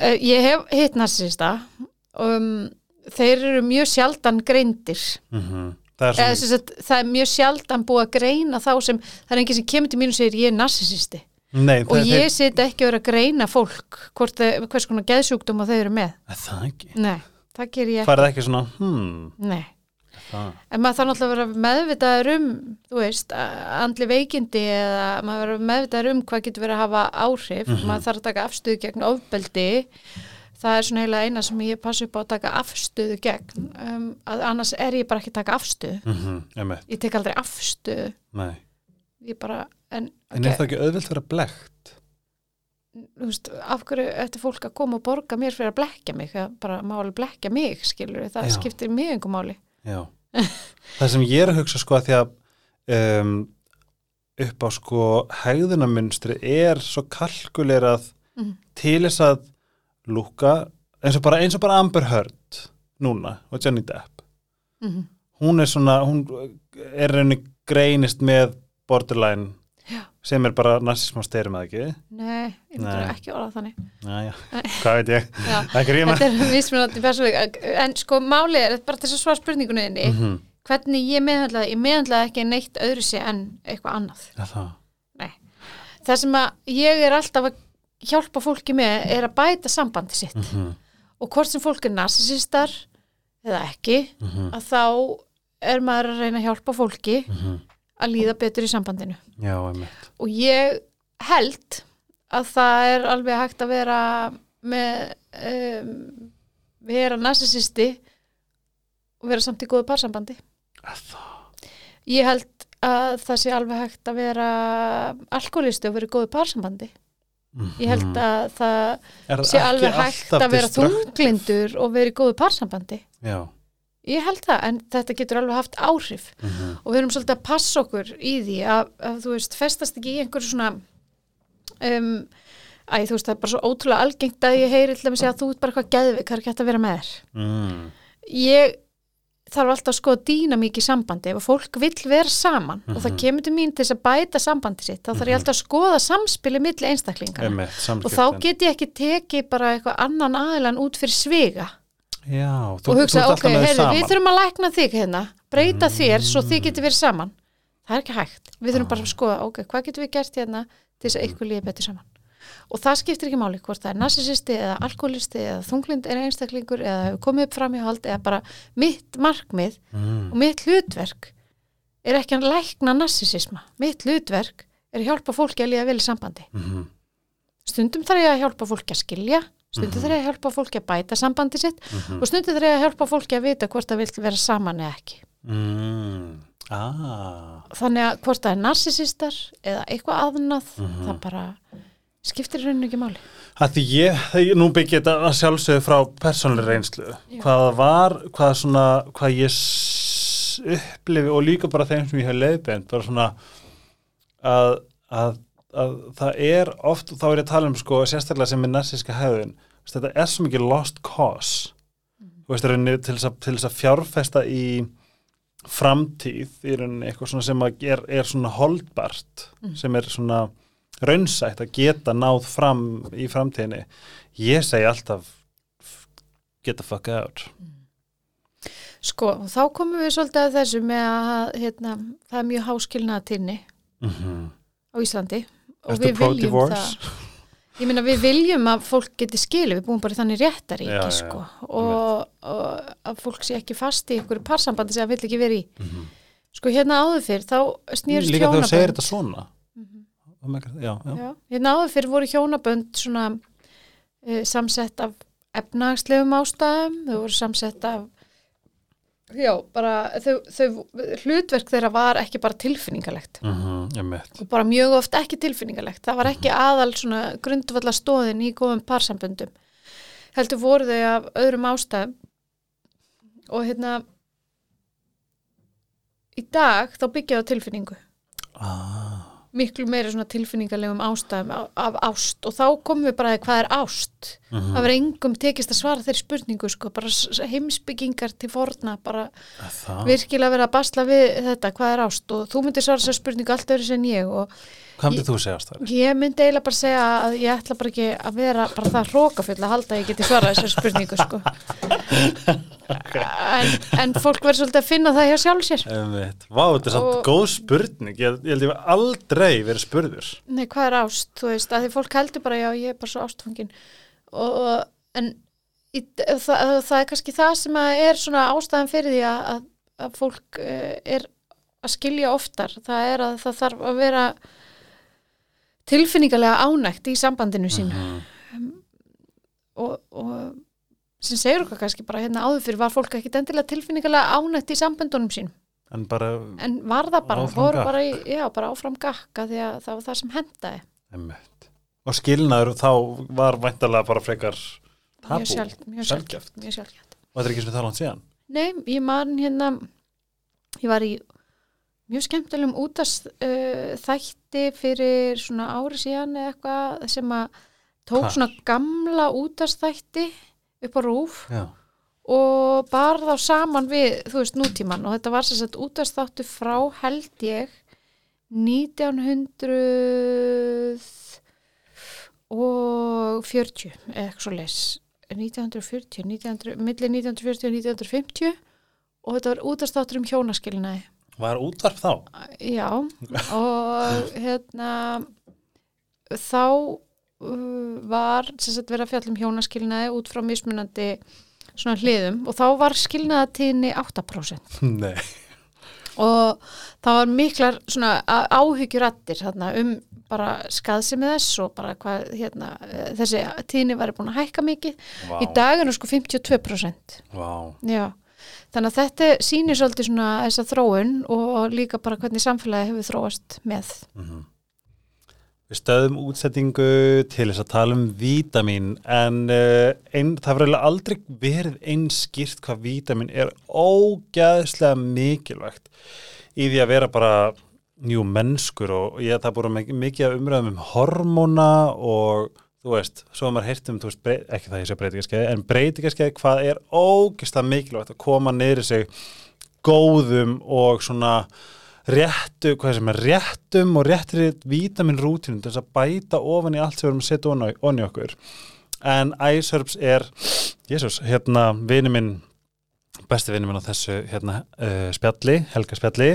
Speaker 2: uh, ég hef hitt narsisista um, þeir eru mjög sjaldan greindir.
Speaker 1: Mm Það er
Speaker 2: Eða, sem sagt, það er mjög sjaldan búið að greina þá sem það er enginn sem kemur til mín og segir ég er narsisisti
Speaker 1: nei,
Speaker 2: og
Speaker 1: það,
Speaker 2: ég sit ekki að vera að greina fólk hvort hvers konar geðsjúkdóma þau eru með.
Speaker 1: Er það ekki.
Speaker 2: nei, það ger ég ekki.
Speaker 1: Farið ekki svona, hmm,
Speaker 2: nei.
Speaker 1: Það.
Speaker 2: en maður þarf náttúrulega að vera meðvitaður um þú veist, andli veikindi eða maður vera meðvitaður um hvað getur verið að hafa áhrif.
Speaker 1: Mhm.
Speaker 2: maður þarf að taka afstöðu gegn ofbeldi. Það er svona heila eina sem ég passa upp á að taka afstöðu gegn. Um, að annars er ég bara ekki að taka afstöðu.
Speaker 1: Mm -hmm,
Speaker 2: ég tek aldrei afstöðu. Bara, en,
Speaker 1: En er það ekki auðvilt vera blekt?
Speaker 2: þú veist, af hverju ætti fólk að koma og borga mér fyrir að blekja mig? Bara má alveg blekja mig, skilur það
Speaker 1: Já.
Speaker 2: skiptir mig einhver máli.
Speaker 1: Já. það sem ég er að hugsa sko að því að um, upp á sko hegðunamunstri er svo kalkulerað
Speaker 2: Mhm.
Speaker 1: til þess að lúka eins og bara, eins og bara Amber Heard núna og Johnny Depp
Speaker 2: mm
Speaker 1: hún er svona, hún er reyni greinist með borderline. Sem er bara narsism á styrum eða ekki
Speaker 2: nei, ég
Speaker 1: Nei.
Speaker 2: myndir ekki orða þannig
Speaker 1: Næja,
Speaker 2: Nei.
Speaker 1: hvað veit ég er
Speaker 2: þetta er mismunandi persónuleik en sko máli er, bara þess að svara spurningunni
Speaker 1: mm -hmm.
Speaker 2: hvernig ég meðhandlaði ég meðhandlaði ekki neitt öðru sé en eitthvað annað
Speaker 1: Það
Speaker 2: það sem að ég er alltaf að hjálpa fólki með er að bæta sambandi sitt
Speaker 1: mm -hmm.
Speaker 2: og hvort sem fólk er narsisistar eða ekki,
Speaker 1: Mm -hmm.
Speaker 2: að þá er maður að reyna að hjálpa fólki
Speaker 1: -hmm.
Speaker 2: Að líða betur í sambandinu
Speaker 1: Já,
Speaker 2: og ég held að það er alveg hægt að vera með um, vera narsisisti og vera samt í góðu parsambandi
Speaker 1: Það.
Speaker 2: ég held að það sé alveg hægt að vera alkoholisti og vera í góðu parsambandi ég held að það
Speaker 1: Mhm. Er
Speaker 2: sé alveg hægt að vera þunglindur og vera í góðu parsambandi
Speaker 1: Já.
Speaker 2: Ég held það, en þetta getur alveg haft áhrif.
Speaker 1: Mhm.
Speaker 2: og við erum svolítið að passa okkur í því að, að þú veist, festast ekki í einhverju svona um, æ, þú veist, það er bara svo ótrúlega algengt að ég heyri til að að þú ert bara eitthvað geðvik, það er ekki hægt að vera með þér.
Speaker 1: Mm.
Speaker 2: ég þarf alltaf að skoða dýna mikið sambandi. Ef að fólk vill vera saman og það
Speaker 1: Mhm.
Speaker 2: kemur til mín til þess að bæta sambandi sitt þá þarf ég alltaf að skoða samspili milli einstaklingana
Speaker 1: Einmitt,
Speaker 2: og þá get ég ekki tekið bara eitthvað annan aðilan út fyrir svega
Speaker 1: Já, þú,
Speaker 2: og hugsa, ok,
Speaker 1: saman.
Speaker 2: við þurfum að lækna þig hérna breyta þér svo þið getur verið saman. Það er ekki hægt, við þurfum bara að skoða ok, hvað getum við gert hérna til þess að ykkur líði betur saman? Og það skiptir ekki máli hvort það er narsisisti eða alkoholisti eða þunglind er einstaklingur eða komið upp fram í hald eða bara mitt markmið
Speaker 1: Mm.
Speaker 2: og mitt hlutverk er ekki að lækna narsisisma mitt hlutverk er að hjálpa fólki að líða vel í sambandi.
Speaker 1: Mhm.
Speaker 2: stundum þarf ég að hjálpa fólki að skilja stundum þarf ég að hjálpa fólki að bæta sambandi sitt
Speaker 1: Mhm.
Speaker 2: og stundum þarf ég að hjálpa fólki að vita hvort það vil vera saman eða ekki
Speaker 1: Mm. Ah.
Speaker 2: þannig að hvort það er narsisistar eða eitthvað aðnað
Speaker 1: Mhm.
Speaker 2: það bara skiptir rauninu ekki máli
Speaker 1: Það því ég, þegar- nú byggja þetta sjálfsögðu frá persónlega reynslu.
Speaker 2: Já.
Speaker 1: Hvað var, hvað svona, hvað ég upplifi og líka bara þeim sem ég hef leiðbend, bara svona að, að, að það er oft, þá er ég að tala um sko, sérstaklega sem er narsíska hefðin, þetta er svo mikið lost cause. Þú veist, rauninni, til þess að, fjárfesta í framtíð, í rauninni eitthvað svona sem er, er svona holdbart, sem er svona raunsætt að geta náð fram í framtíðinni ég segi alltaf get the fuck out
Speaker 2: sko, og þá komum við svolítið að þessu með að hérna, það er mjög háskilnaðatinni
Speaker 1: mm -hmm.
Speaker 2: á Íslandi og
Speaker 1: Ertu
Speaker 2: við viljum
Speaker 1: pro-divorce?
Speaker 2: það ég meina við viljum að fólk geti skilið, við búum bara í þannig réttaríki sko, og, og að fólk sé ekki fast í einhverju parsambandi sem það vill ekki vera í. Sko hérna áður fyrr, þá snýrst
Speaker 1: Mhm. líka þegar þú segir
Speaker 2: hjónabönd.
Speaker 1: þetta svona. My God, já, já.
Speaker 2: Já, hérna áður fyrir voru hjónabönd svona uh, samsett af efnagslegum ástæðum, þau voru samsett af já, bara þau, þau, hlutverk þeirra var ekki bara tilfinningalegt.
Speaker 1: Mm -hmm,
Speaker 2: og bara mjög oft ekki tilfinningalegt. Það var ekki aðal svona grundvalla stóðin í góðum parsamböndum. Heldur voru þau af öðrum ástæðum. Og hérna í dag þá byggja á tilfinningu.
Speaker 1: Ah.
Speaker 2: Miklu meira svona tilfinningalegum ástæðum af, af ást. Og þá komum við bara að hvað er ást?
Speaker 1: Mhm.
Speaker 2: það verður engum tekist að svara þeirri spurningu sko, bara heimsbyggingar til forna bara virkilega verið að basla við þetta, hvað er ást? Og þú myndir svara þessar spurningu allt öðru sem ég og
Speaker 1: hvað myndir þú segja ástæður?
Speaker 2: ég myndi eiginlega bara segja að ég ætla bara ekki að vera bara það hrókafull að halda að ég geti svarað þessar spurningu sko en, en fólk verður svolítið að finna það hjá sjálf sér.
Speaker 1: Einmitt. Vá, þetta er samt
Speaker 2: Og-
Speaker 1: góð spurning. Ég, ég held ég hef aldrei verið spurður.
Speaker 2: Nei, hvað er ást, þú veist, að því fólk heldur bara já, ég er bara svo ástfangin. Og, og en í, það, það er kannski það sem að er svona ástæðan fyrir því að, að, að fólk uh, er að skilja oftar, það er að það þarf að vera tilfinningalega ánægt í sambandinu sínu.
Speaker 1: Mhm.
Speaker 2: og, og sem segir okkar kannski bara hérna áður fyrir var fólk ekki endilega tilfinningalega ánægt í sambandunum sínum
Speaker 1: en bara
Speaker 2: en var það bara, voru bara, í, já, bara áfram gakka því að það var það sem hendaði
Speaker 1: einmitt. og skilnaður þá var væntalega bara frekar tabú
Speaker 2: mjög sjálf, mjög
Speaker 1: sjaldgæft.
Speaker 2: sjálf, mjög sjálfgæft.
Speaker 1: og þetta er ekki sem við tala hann síðan
Speaker 2: Nei, ég man hérna ég var í mjög skemmtilegum útast uh, þætti fyrir svona ári síðan eða eitthvað sem að tók
Speaker 1: Hvar?
Speaker 2: svona gamla útast þætti upp á rúf
Speaker 1: já.
Speaker 2: og bar þá saman við, þú veist, nútíman og þetta var sem sagt útast þáttu frá held ég 1900 og 40 eða eitthvað svo leis 1940, 1900, milli 1940 og 1950 og þetta var útastáttur um hjónaskilnaði
Speaker 1: var útvarp þá?
Speaker 2: já og hérna þá var sem sagt verið að fjalla um hjónaskilnaði út frá mismunandi svona hliðum og þá var skilnaðatíðni 8%
Speaker 1: nei
Speaker 2: og það var miklar svona áhyggjurattir þarna um bara skaðsemi þess og bara hvað hérna, eh, þessi tíðni væri búin að hækka mikið
Speaker 1: Vá.
Speaker 2: í dag er nú sko 52%
Speaker 1: Vá.
Speaker 2: Já, þannig að þetta sýnir svolítið svona þessa þróun og líka bara hvernig samfélagi hefur þróast með.
Speaker 1: Við stöðum útsettingu til þess að tala um vítamin en uh, ein, það verður aldrei verið einskýrt hvað vítamin er ógæðslega mikilvægt í því að vera bara njú mennskur og ég það búið mikið, mikið umræðum um hormóna og þú veist, svo að maður heyrt um, veist, brey, ekki það ég sé breytingarskeið, en breytingarskeið hvað er ógæðslega mikilvægt að koma neyri sig góðum og svona réttu, hvað sem er réttum og réttri vítamin rútinu til þess að bæta ofan í allt sem við erum að setja onni, okkur. En Iceherbs er Jésús, hérna vini minn besti vini minn á þessu hérna uh, spjalli, Helga spjalli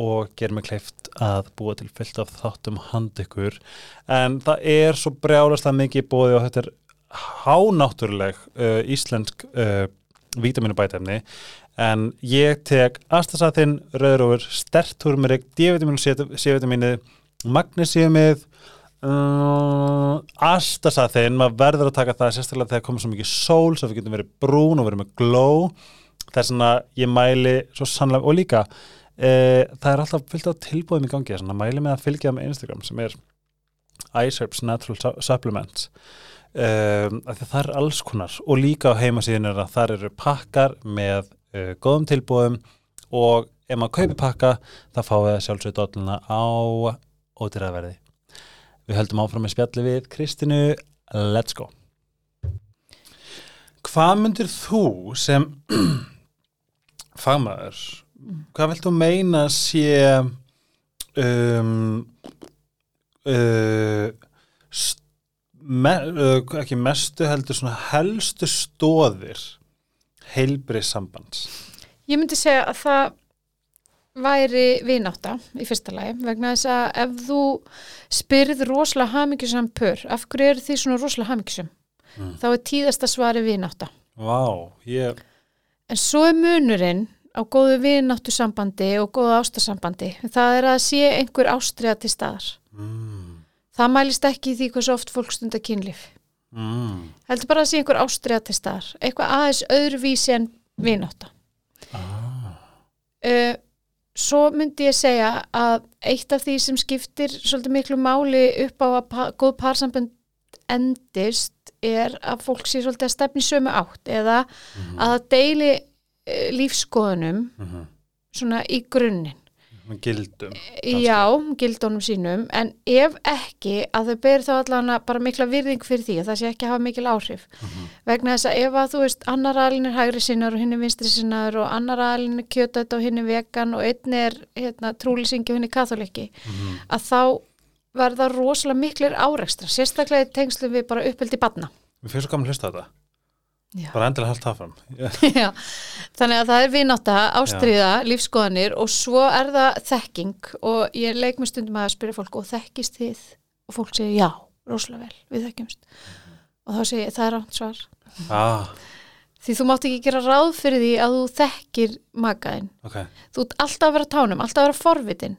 Speaker 1: og gerir mig kleift að búa til fyllt af þáttum hand ykkur. En það er svo brjálaslega mikið bóði og þetta er hánáttúruleg uh, íslensk uh, vítaminubætefni en ég tek astasatin, rauðrófur, sterturmerik, D-vitamin og C-vitamini, magnesiumið, uh, astasatin, maður verður að taka það sérstaklega þegar komur svo mikið sól, svo við getum verið brún og verið með glow, það er svona, ég mæli svo sannlega, og líka, uh, það er alltaf fyllt á tilbúðum í gangi, svona mæli með að fylgja það með Instagram sem er iSerbs Natural Su- Supplements. Um, að það er alls konar og líka á heimasíðinu er að þar eru pakkar með uh, góðum tilbúðum og ef maður kaupi pakka þá fáið það sjálfsögðu dolluna á ódýraverði. Við höldum áfram með spjalli við Kristinu, let's go. Hvað myndir þú sem fagmaður, hvað vilt þú meina sé um, uh, me, uh, ekki mestu heldur helstu stóðir heilbrið sambands
Speaker 2: Ég myndi segja að það væri vinátta í fyrsta lagi vegna þess að ef þú spyrð rosalega hamingjusam pör, af hverju eru því svona rosalega hamingjusam?
Speaker 1: Mm.
Speaker 2: Þá er tíðasta svari vinátta.
Speaker 1: Vá, ég
Speaker 2: En svo er munurinn á góðu vináttu sambandi og góðu ástasambandi. Það er að sé einhver ástriða til staðar.
Speaker 1: mm,
Speaker 2: Það mælist ekki því hversu oft fólk stundar kynlíf.
Speaker 1: Mm,
Speaker 2: Heldur bara að sé einhver ástriða til staðar. Eitthvað aðeins öðruvísi en vinátta.
Speaker 1: ah,
Speaker 2: Uh, svo myndi ég segja að eitt af því sem skiptir svolítið miklu máli upp á að pa góð parsambönd endist er að fólk sé svolítið að stefni sömu átt eða
Speaker 1: mhm,
Speaker 2: að deili uh, lífskoðunum
Speaker 1: mhm,
Speaker 2: svona í grunninn.
Speaker 1: Gildum
Speaker 2: Já, gildónum sínum, en ef ekki að þau ber þá allan bara mikla virðing fyrir því að það sé ekki að hafa mikil áhrif.
Speaker 1: Mhm.
Speaker 2: Vegna þess að ef að þú veist annar aðlinn er hægri sinnar og hinn er vinstri sinnar og annar aðlinn er kjötætt og hinn er vegan og einn er hérna, trúlýsingi og hinn er katholikki,
Speaker 1: mhm,
Speaker 2: að þá verða rosalega miklir árekstra, sérstaklega í tengslum við bara uppeldi badna.
Speaker 1: Mér finnst svo gaman að hlusta þetta
Speaker 2: Já.
Speaker 1: bara endilega haldt það fram
Speaker 2: Já, þannig að það er vinátta, ástriða, lífskoðanir og svo er það þekking. Og ég leik mér stundum að spyrja fólk og þekkist þið? Og fólk segir já, rosalega vel, við þekkjumst. Og þá segir ég, það er rátt svar.
Speaker 1: Ah,
Speaker 2: því þú mátt ekki gera ráð fyrir því að þú þekkir makaðinn,
Speaker 1: ok.
Speaker 2: Þú ert alltaf að vera tánum, alltaf að vera forvitin.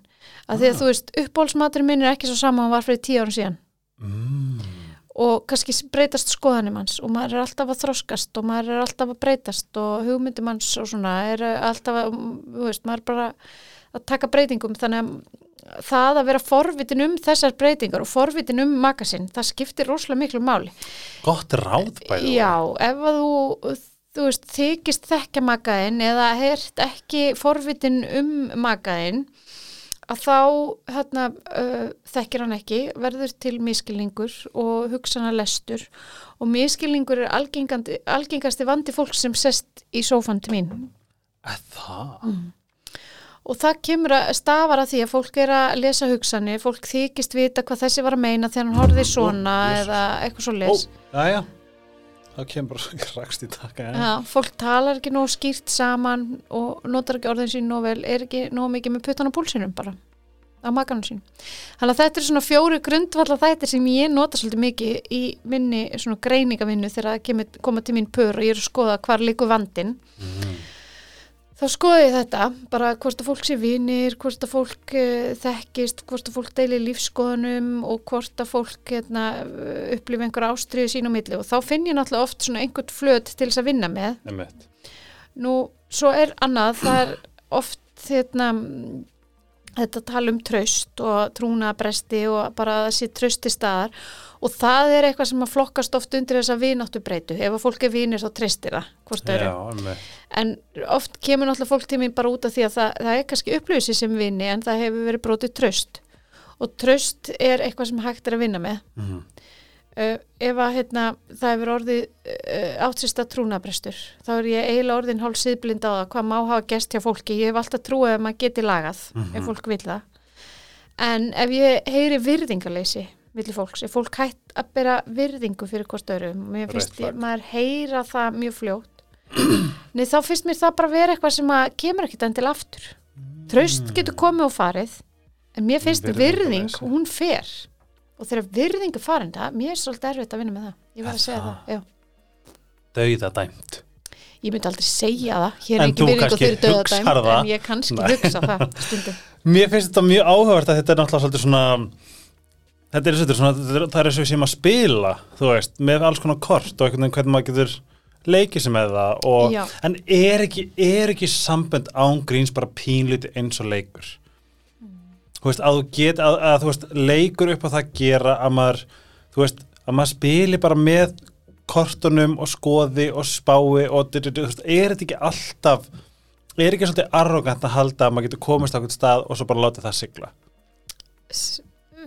Speaker 2: Að því að
Speaker 1: Ah.
Speaker 2: þú veist, uppbólsmaturinn minn er ekki svo sama hann var fyrir tíu árum síðan.
Speaker 1: mm,
Speaker 2: og kannski breytast skoðanum hans og maður er alltaf að þroskast og maður er alltaf að breytast og hugmyndum hans og svona er alltaf að, veist, maður er bara að taka breytingum þannig að það að vera forvitin um þessar breytingar og forvitin um makasinn, það skiptir rosalega miklu máli.
Speaker 1: Gott ráð bæði
Speaker 2: Já, ef að þú, þú veist, þykist þekkja makaðinn eða hert ekki forvitin um makaðinn að þá hérna, uh, þekkir hann ekki, verður til miskilningur og hugsana lestur og miskilningur er algengasti vandi fólk sem sest í sófan til mín
Speaker 1: Það?
Speaker 2: Mm. og það kemur að stafar að því að fólk er að lesa hugsanir, fólk þykist vita hvað þessi var að meina þegar hann horfði svona
Speaker 1: Jesus.
Speaker 2: eða eitthvað svo
Speaker 1: Ó,
Speaker 2: les
Speaker 1: jæja Það kemur bara rakst í taka ja.
Speaker 2: Já, fólk talar ekki nóg skýrt saman og notar ekki orðin sín nóg vel, er ekki nóg mikið með puttan á púlsinum bara á makanum sín. Þannig að þetta er svona fjóri grundvalla þættir sem ég nota svolítið mikið í minni svona greiningavinnu þegar kemur, koma til mín pör og ég er að skoða hvar líku vandin.
Speaker 1: mm,
Speaker 2: þá skoði ég þetta, bara hvort að fólk sé vinir, hvort að fólk uh, þekkist, hvort að fólk deilir lífskoðunum og hvort að fólk hérna, upplifi einhver ástriðu sín á milli og þá finn ég náttúrulega oft svona einhvern flöt til þess að vinna með. Nú, svo er annað, það er oft hérna, þetta tala um traust og trúnabresti og bara sé trausti staðar og það er eitthvað sem að flokkast oft undir þess að vináttu breytu. Ef að fólk er vinir þá treystir það, hvort
Speaker 1: einmitt.
Speaker 2: En oft kemur náttúrulega fólk til mín bara út af því að það, það er kannski upplöfisi sem vini en það hefur verið brotið tröst og tröst er eitthvað sem hægt er að vinna með.
Speaker 1: Mhm.
Speaker 2: Uh, ef að hérna, það hefur orðið uh, átsista trúnabrestur þá er ég eiginlega orðin hálf síðblind á það hvað má hafa gest hjá fólki. Ég hef alltaf trúið að maður geti lagað ef fólk vil það. En ef ég heyri virðingarleysi milli fólks, ef fólk hætt að bera virðingu fyrir hvort öðrum mér finnst ég, maður heyra það mjög fljótt Nei, þá finnst mér það bara vera eitthvað sem að kemur ekkit enn til aftur. Traust getur komið og farið en mér finnst virðing, hún fer og þegar virðing er farin það, mér er svolítið erfitt að vinna með það ég var að segja
Speaker 1: Það.
Speaker 2: það, já
Speaker 1: Dauða dæmt.
Speaker 2: Ég myndi aldrei segja það, hér er ekki
Speaker 1: þú
Speaker 2: virðing og
Speaker 1: kannski
Speaker 2: fyrir döðadæm
Speaker 1: hugsar það.
Speaker 2: en ég kannski
Speaker 1: Nei.
Speaker 2: hugsa það stundum
Speaker 1: Mér finnst þetta mjög áhugavert að þetta er náttúrulega svolítið svona þetta er, svolítið svona, það er eins og séum að spila þú veist, með alls konar kort og einhvern veginn hvernig maður getur leikið sem með það og, en er ekki, er ekki sambönd án gríns bara pínlíti eins og leikur þú veist, að þú get að, að þú veist, leikur upp á það að gera að maður, þú veist, að maður spili bara með kortunum og skoði og spái og du, du, du, þú veist, er þetta ekki alltaf er ekki svolítið arrogant að halda að maður getur komist á einhvern stað og svo bara láta það sigla?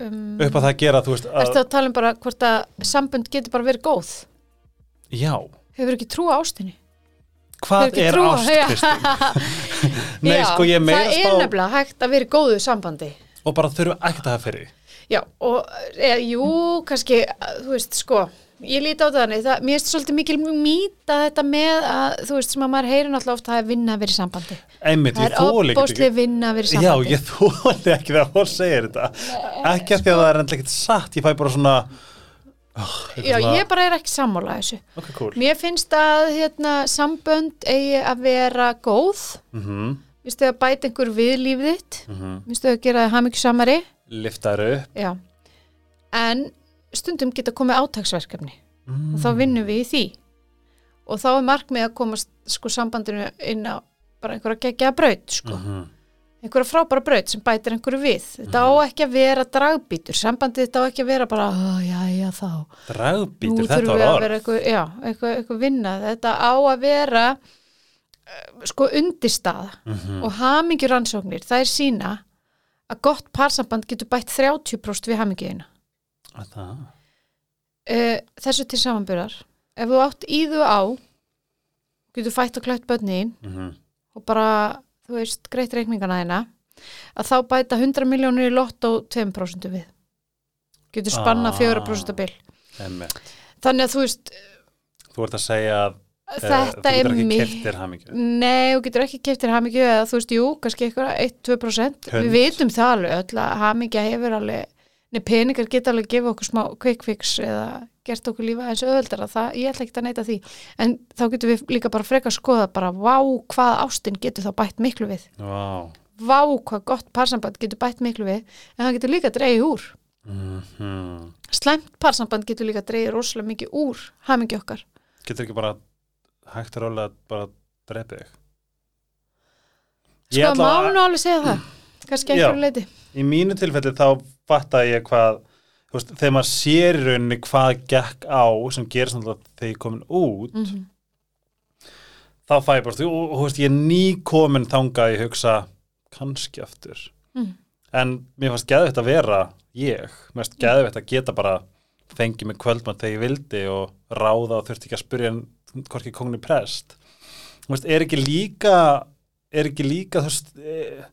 Speaker 2: Um,
Speaker 1: upp á það að gera, þú veist
Speaker 2: Ertu að tala um bara hvort að sambönd getur bara verið góð?
Speaker 1: Já,
Speaker 2: Hefur ekki trú á ástinni?
Speaker 1: Hvað er
Speaker 2: trú á-
Speaker 1: ást,
Speaker 2: Já.
Speaker 1: Nei,
Speaker 2: Já,
Speaker 1: sko,
Speaker 2: Það er
Speaker 1: spá
Speaker 2: nefnilega hægt að vera í góðu sambandi
Speaker 1: og bara þurfum ekkert að hafa fyrir.
Speaker 2: Já, og e, jú, kannski, þú veist, sko, ég líti á það þannig, það, mér finnst svolítið mikil mýta þetta með að, þú veist, sem að maður heyrir náttúrulega ofta að vinna að vera í sambandi.
Speaker 1: einmitt,
Speaker 2: Það er opbóðslega vinna að vera í
Speaker 1: Já,
Speaker 2: sambandi.
Speaker 1: ég þóli ekki þegar fólk segir þetta ekki að því að það er enda ekkert satt ég fæ bara svona oh,
Speaker 2: Já, ég bara er ekki sammála þessu.
Speaker 1: Ok, cool
Speaker 2: Mér finnst að, hérna, sambönd eigi að vera góð,
Speaker 1: mm -hmm.
Speaker 2: mér finnst þau að bæta einhver við lífið þitt,
Speaker 1: Mm -hmm.
Speaker 2: mér finnst þau að gera það hamingjusamari,
Speaker 1: Liftaður upp
Speaker 2: já, en stundum geta komið átagsverkefni.
Speaker 1: mm.
Speaker 2: og þá vinnum við í því og þá er markmið að komast sko sambandinu inn á bara einhverja geggjaða braut sko,
Speaker 1: -hmm.
Speaker 2: Einhverja frábæra braut sem bætir einhverju við, þetta á ekki að vera dragbítur, sambandið þetta á ekki að vera bara, "Ó, já, já, þá
Speaker 1: Dragbítur, þetta var
Speaker 2: að
Speaker 1: orð.
Speaker 2: eitthvað, já, eitthvað, eitthvað vinna, þetta á að vera eh, sko undirstaða.
Speaker 1: Mm
Speaker 2: og hamingjur rannsóknir, það er sína að gott parsamband getur bætt 30% við hamingjuðina
Speaker 1: Það?
Speaker 2: Uh, þessu til samanbyrðar ef þú átt í þú á getur fætt og klætt bönniðin
Speaker 1: mm -hmm.
Speaker 2: og bara, þú veist, greitt reikningana þeina að þá bæta 100 miljónir í lott og 2% við. Getur spanna
Speaker 1: Ah.
Speaker 2: 4% bil. Þannig að þú veist
Speaker 1: Þú ert að segja að eh,
Speaker 2: þetta er
Speaker 1: hamingju.
Speaker 2: Nei, þú getur ekki keftir hamingju eða þú veist, jú, kannski eitthvað 1-2%
Speaker 1: Hund.
Speaker 2: við vitum það alveg öll að hamingja hefur alveg Nei, peningar geta alveg að gefa okkur smá quick fix eða gert okkur lífa eins öðuldara, það, ég ætla ekki að neita því. En þá getum við líka bara frekar skoða bara, vá, hvað ástin getur þá bætt miklu við,
Speaker 1: Vá.
Speaker 2: Vá, hvað gott parsamband getur bætt miklu við, en það getur líka dreigið úr,
Speaker 1: mm -hmm.
Speaker 2: slæmt parsamband getur líka dreigið rosalega mikið úr hamingju okkar.
Speaker 1: Getur ekki bara hægt að rálega bara drepa þig?
Speaker 2: Sko, má nú alveg segja það kannski einhverju leiti
Speaker 1: Í mínu tilfelli þá fatta ég hvað veist, þegar maður sér í rauninni hvað gekk á sem gerist náttúrulega þegar ég komin út
Speaker 2: mm
Speaker 1: þá fæ ég bara, þú, og þú veist, ég er ný komin þangað að ég hugsa kannski aftur.
Speaker 2: Mm.
Speaker 1: en mér fannst geðveitt að vera ég, mér fannst geðveitt að geta bara fengið mig kvöldmann þegar ég vildi og ráða og þurfti ekki að spyrja hann hvorki kongni prest. Veist, er ekki líka er ekki líka, þú veist eh,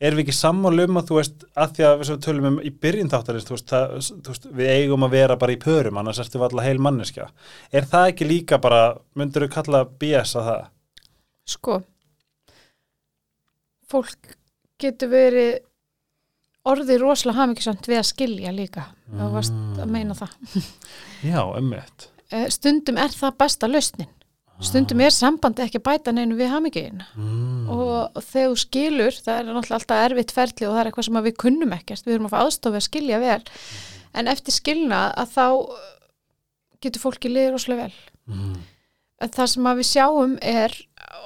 Speaker 1: erum við ekki sammála um að þú veist að því að við tölum um í byrjun þáttarins þú veist, það, þú veist, við eigum að vera bara í pörum annars ertu við alla heil manneskja. Er það ekki líka bara, myndur þú kalla BS að það?
Speaker 2: Sko fólk getur verið orðið rosalega hamingjusamt við að skilja líka. Það varst að meina það.
Speaker 1: Já, emmitt
Speaker 2: Eh, stundum er það besta lausnin stundum er sambandi ekki að bæta neinu við hamingin
Speaker 1: mm.
Speaker 2: og þegar þú skilur, það er náttúrulega alltaf erfitt ferli og það er eitthvað sem við kunnum ekkert. Við erum að fá aðstofi að skilja vel. En eftir skilna að þá getur fólki liður óslega vel.
Speaker 1: Mm.
Speaker 2: en það sem við sjáum er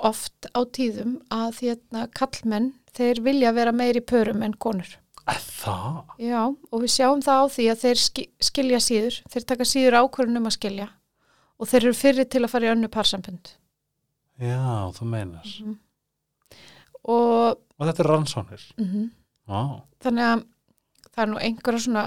Speaker 2: oft á tíðum að því að kallmenn þeir vilja vera meiri pörum en konur.
Speaker 1: Að Það?
Speaker 2: Já, og við sjáum það á því að þeir ski, skilja síður, þeir taka síður ákvörðunum að skilja og þeir eru fyrir til að fara í önnu parsambund.
Speaker 1: Já, þú meinar.
Speaker 2: Og
Speaker 1: Og þetta er rannsóknir.
Speaker 2: mm
Speaker 1: Vá.
Speaker 2: þannig að það er nú einhverja svona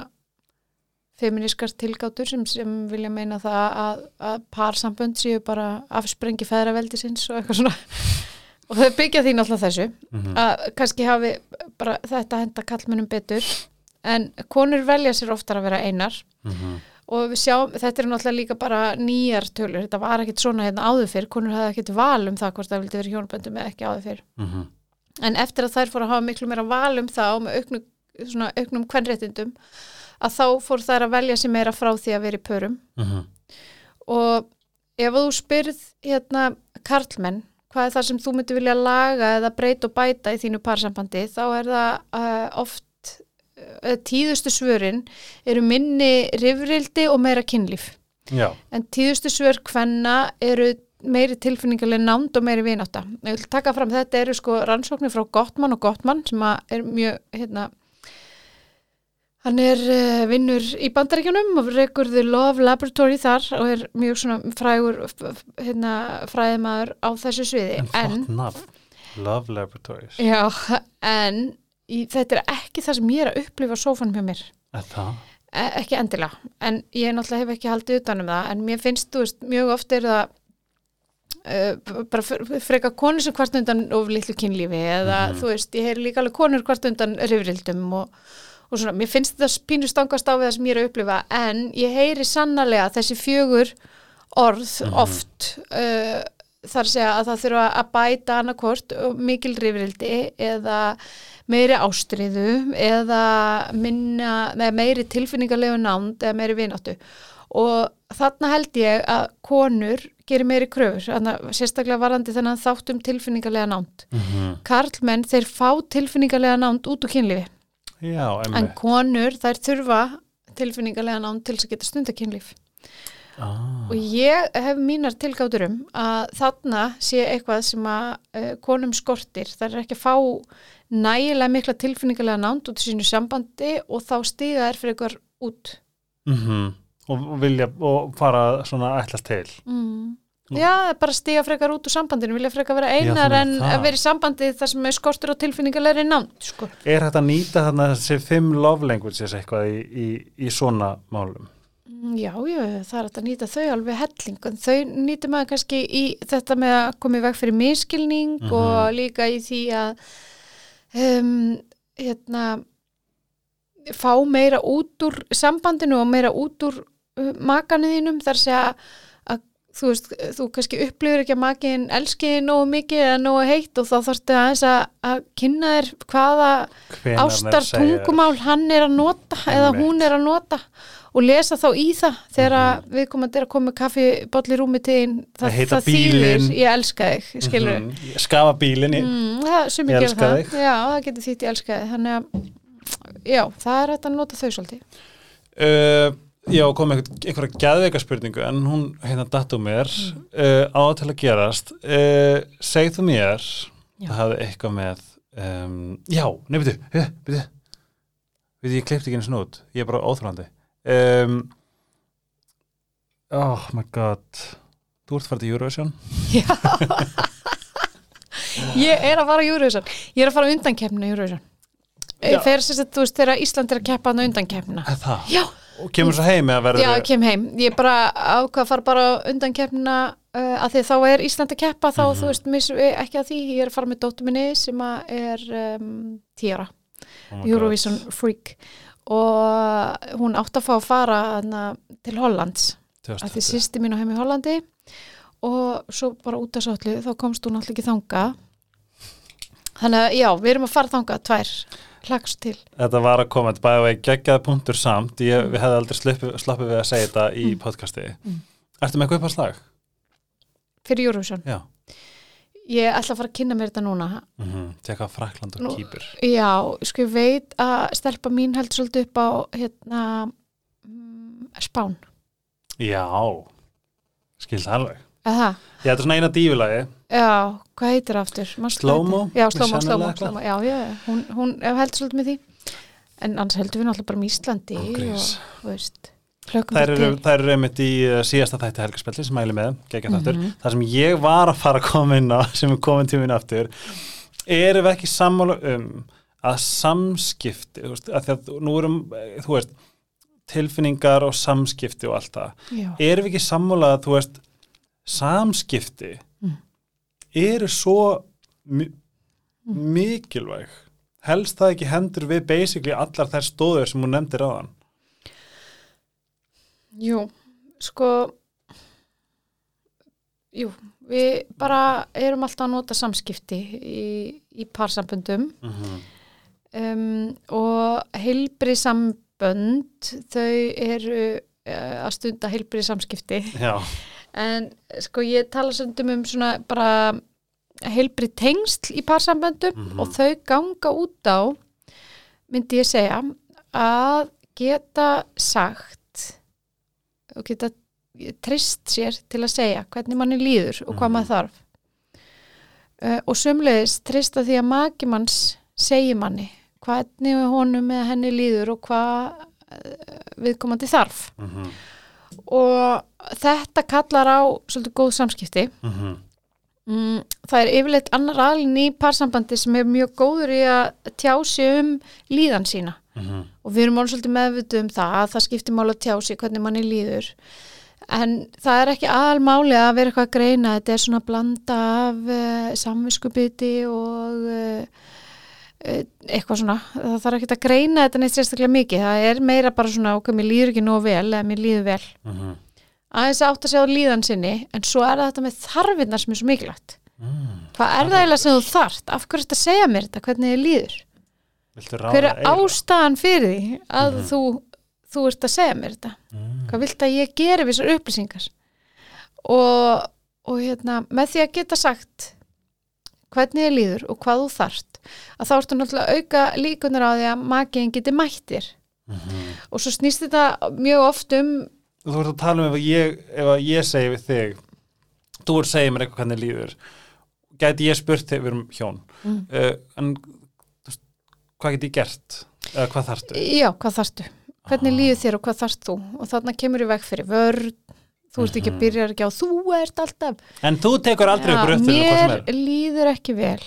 Speaker 2: feminískar tilgátur sem, sem vilja meina það að, að parsambund séu bara afsprengi feðraveldi sinns og eitthvað svona. og þau byggja því náttúrulega þessu
Speaker 1: Mm
Speaker 2: að kannski hafi bara þetta henda kallmennum betur en konur velja sér oftar að vera einar
Speaker 1: -hmm.
Speaker 2: Og við sjáum, þetta er náttúrulega líka bara nýjar tölur, þetta var ekkit svona hérna áður fyrr, konur hafði ekkit val um það hvort það vildi verið hjónaböndum eða ekki áður fyrr.
Speaker 1: Mm
Speaker 2: en eftir að þær fóru að hafa miklu meira val um það og með auknum, svona, auknum kvenréttindum að þá fór þær að velja sér meira frá því að vera í pörum.
Speaker 1: -hmm.
Speaker 2: og ef þú spyrð hérna karlmenn hvað er það sem þú myndir vilja laga eða breyta og bæta í þínu parsambandi þá er það uh, oft tíðustu svörin eru minni rifrildi og meira kynlíf
Speaker 1: Já.
Speaker 2: en tíðustu svör hvenna eru meiri tilfinningarlega nánd og meiri vinátta. Ég vil taka fram þetta eru sko rannsóknir frá Gottmann og Gottmann sem er mjög hérna hann er uh, vinnur í bandaríkjunum og rekur The Love Laboratory þar og er mjög svona frægur hérna fræðimaður á þessu sviði
Speaker 1: En nafn. Love Laboratories.
Speaker 2: já, en í, þetta er ekki það sem ég er að upplifa sófanum hjá mér? E- ekki endilega, en ég náttúrulega hef ekki haldið utanum það, en mér finnst, þú veist, mjög oft er það uh, bara fre- freka konur sem hvart undan of litlu kynlífi eða,
Speaker 1: Mhm.
Speaker 2: þú veist, ég heyri líka alveg konur hvart undan rifrildum og, og svona, mér finnst þetta pínu stangast á við það sem ég er að upplifa, en ég heyri sannarlega þessi fjögur orð
Speaker 1: Mhm.
Speaker 2: oft uh, þar segja að það þurfa að bæta annarkort og mikil rifrildi eða meiri ástriðu eða minna, meiri tilfinningarlegu nánd eða meiri vináttu. Og þarna held ég að konur gerir meiri kröfur, sérstaklega varandi þennan þátt um tilfinningarlega nánd.
Speaker 1: Mm
Speaker 2: Karlmenn þeir fá tilfinningarlega nánd út úr kynlífi.
Speaker 1: Já,
Speaker 2: en konur þær þurfa tilfinningarlega nánd til þess að geta stundakynlíf
Speaker 1: Ah.
Speaker 2: og ég hef mínar tilgátur um að þarna sé eitthvað sem að uh, konum skortir, það er ekki að fá nægilega mikla tilfinningarlega nánd út í sínu sambandi og þá stiga þær fyrir ykkur út
Speaker 1: Mm og, og vilja og fara svona ætlast til.
Speaker 2: mm. Já, er bara stiga frekar út úr sambandinu vilja frekar vera
Speaker 1: Já,
Speaker 2: einar
Speaker 1: þú
Speaker 2: en
Speaker 1: það.
Speaker 2: að vera í sambandi þar sem er skortur á tilfinningarlega nánd sko.
Speaker 1: Er þetta að nýta þarna þessi fimm love languages eitthvað í, í, í svona málum?
Speaker 2: Mm, Já, já, það er að nýta þau alveg helling, en þau nýtir maður kannski í þetta með að koma í veg fyrir miskilning
Speaker 1: Mhm.
Speaker 2: og líka í því að um, hérna fá meira út úr sambandinu og meira út úr uh, makanu þínum þar að segja að þú veist, þú kannski upplifir ekki að makin elski þig nógu mikið eða nógu heitt og þá þarftu aðeins að, að kynna þér hvaða
Speaker 1: Hvenær
Speaker 2: ástar tungumál hann er að nota eða hún er að nota og lesa þá í það þegar mm við komum að koma með kaffiboll í rúmi til
Speaker 1: Að
Speaker 2: það, það þýðir
Speaker 1: bílinn.
Speaker 2: ég elska þig
Speaker 1: Mhm. Skafa bílinni.
Speaker 2: mm, það,
Speaker 1: Ég elska
Speaker 2: það
Speaker 1: þig.
Speaker 2: já, það getur þýtt ég elska þig þannig að já, það er hægt að nota þau svolítið
Speaker 1: Uh, já, kom einhver, einhverja gæðveika spurningu en hún hérna datt úr mér uh, á til að gerast uh, segð þú mér
Speaker 2: Já.
Speaker 1: það hafði eitthvað með um, já, byrju byrju, ég kleipti ekki einu snút ég er bara óþrandi um, oh my god þú ert farið til Eurovision
Speaker 2: já ég er að fara í Júruvísan ég er að fara undankefna í Júruvísan
Speaker 1: Já.
Speaker 2: fer sér að þú veist þegar Ísland er að keppa hann undankefna
Speaker 1: Er það?
Speaker 2: já,
Speaker 1: og kemur svo heim eða verður
Speaker 2: Já, ég kem heim. Ég bara ákvað að fara bara undan keppnina uh, að því þá er Ísland að keppa þá,
Speaker 1: Mhm.
Speaker 2: þú veist, missu við ekki að því. Ég er að fara með dóttur minni sem að er um, tíara,
Speaker 1: oh.
Speaker 2: Eurovision freak og hún átt að fá að fara hana, til Hollands að því
Speaker 1: 2020.
Speaker 2: sýsti mín á heim í Hollandi og svo bara út af svollu þá komst hún alltaf ekki þanga þannig að já, við erum að fara þanga tvær, hlagst til
Speaker 1: Þetta var að koma, þetta bæði að geggjað punktur samt, ég, við hefði aldrei sloppið við að segja þetta í podcasti.
Speaker 2: Mm.
Speaker 1: Ertu með eitthvað upp á slag?
Speaker 2: fyrir Eurovision
Speaker 1: Já,
Speaker 2: ég ætla að fara að kynna mér þetta núna.
Speaker 1: Mm -hmm. teka Frakland og
Speaker 2: Nú-
Speaker 1: Kýpur.
Speaker 2: já, sko ég veit að stelpa mín heldur svolítið upp á hérna mm, Spán.
Speaker 1: Já, skilt alveg.
Speaker 2: Aha.
Speaker 1: Ég er svona eina dífulagi
Speaker 2: já, hvað heitir aftur? Heitir? já, slómo, slómo, slómo já, já, hún, hún heldur svolítið með því. En annars heldur við náttúrulega bara með Íslandi og, þú veist
Speaker 1: Þær eru, þær eru einmitt í uh, síðasta þætti helgarspelli sem mæli með, geggjað þáttur.
Speaker 2: Mhm.
Speaker 1: Það sem ég var að fara að koma inn á sem er komin tíminn aftur erum við ekki sammála um að samskipti þú veist, að að nú erum, eh, þú veist tilfinningar og samskipti og allt það. Erum við ekki sammála að þú veist samskipti
Speaker 2: Mm.
Speaker 1: eru svo mi mikilvæg? Helst það ekki hendur við basically allar þær stóður sem hún nefndir á hann
Speaker 2: jú, sko jú, við bara erum alltaf að nota samskipti í, í parsamböndum
Speaker 1: mm -hmm.
Speaker 2: um, og heilbrið sambönd þau eru uh, að stunda heilbrið samskipti
Speaker 1: Já,
Speaker 2: en sko ég tala stundum um svona bara heilbrið tengsl í parsamböndum
Speaker 1: Mhm.
Speaker 2: og þau ganga út á myndi ég segja að geta sagt og geta trist sér til að segja hvernig manni líður og hvað
Speaker 1: Mhm.
Speaker 2: maður þarf uh, og sömulegis trista því að maki manns segir manni hvernig honum eða henni líður og hvað uh, viðkomandi þarf
Speaker 1: mm -hmm.
Speaker 2: og þetta kallar á svolítið góð samskipti
Speaker 1: Mm
Speaker 2: mm, það er yfirleitt annar alin í parsambandi sem er mjög góður í að tjá sig um líðan sína.
Speaker 1: Mhm.
Speaker 2: og við erum alveg svolítið meðvituð um það að það skiptir máli að tjá sig hvernig manni líður. En það er ekki aðalmáli að vera eitthvað að greina þetta er svona blanda af uh, samviskubiti og uh, eitthvað svona. Það þarf ekki að greina þetta neitt sérstaklega mikið. Það er meira bara svona okkur mér líður ekki nóg vel eða mér líður vel.
Speaker 1: Mhm.
Speaker 2: aðeins að átt að segja á líðan sinni en svo er þetta með þarfinnar sem er svo mikilvægt
Speaker 1: Mm.
Speaker 2: hvað er það eiginlega sem þú þarft af hverju þetta segja mér þetta, hvernig þið líður hver er ástæðan fyrir því að
Speaker 1: Mhm.
Speaker 2: þú, þú ert að segja mér þetta
Speaker 1: Mm.
Speaker 2: hvað vilt að ég geri við þessar upplýsingar og, og hérna, með því að geta sagt hvernig þið líður og hvað þú þarft að þá ertu náttúrulega auka líkunar á því að makiðin geti mættir
Speaker 1: Mhm.
Speaker 2: og svo snýst þetta mjög oft um
Speaker 1: Þú ert að tala um ef að ég, ef að ég segi við þig þú ert að segja mér eitthvað hvernig líður gæti ég spurt þig, við erum hjón.
Speaker 2: Mm.
Speaker 1: uh, en veist, hvað get ég gert? Eða hvað þarftu?
Speaker 2: Já, hvað þarftu, hvernig
Speaker 1: Ah.
Speaker 2: líður þér og hvað þarft þú? Og þarna kemur í veg fyrir vörn. Þú ert ekki að
Speaker 1: Mhm.
Speaker 2: byrja ekki á þú ert alltaf
Speaker 1: en þú tekur aldrei
Speaker 2: Já,
Speaker 1: upp röttur
Speaker 2: mér líður ekki vel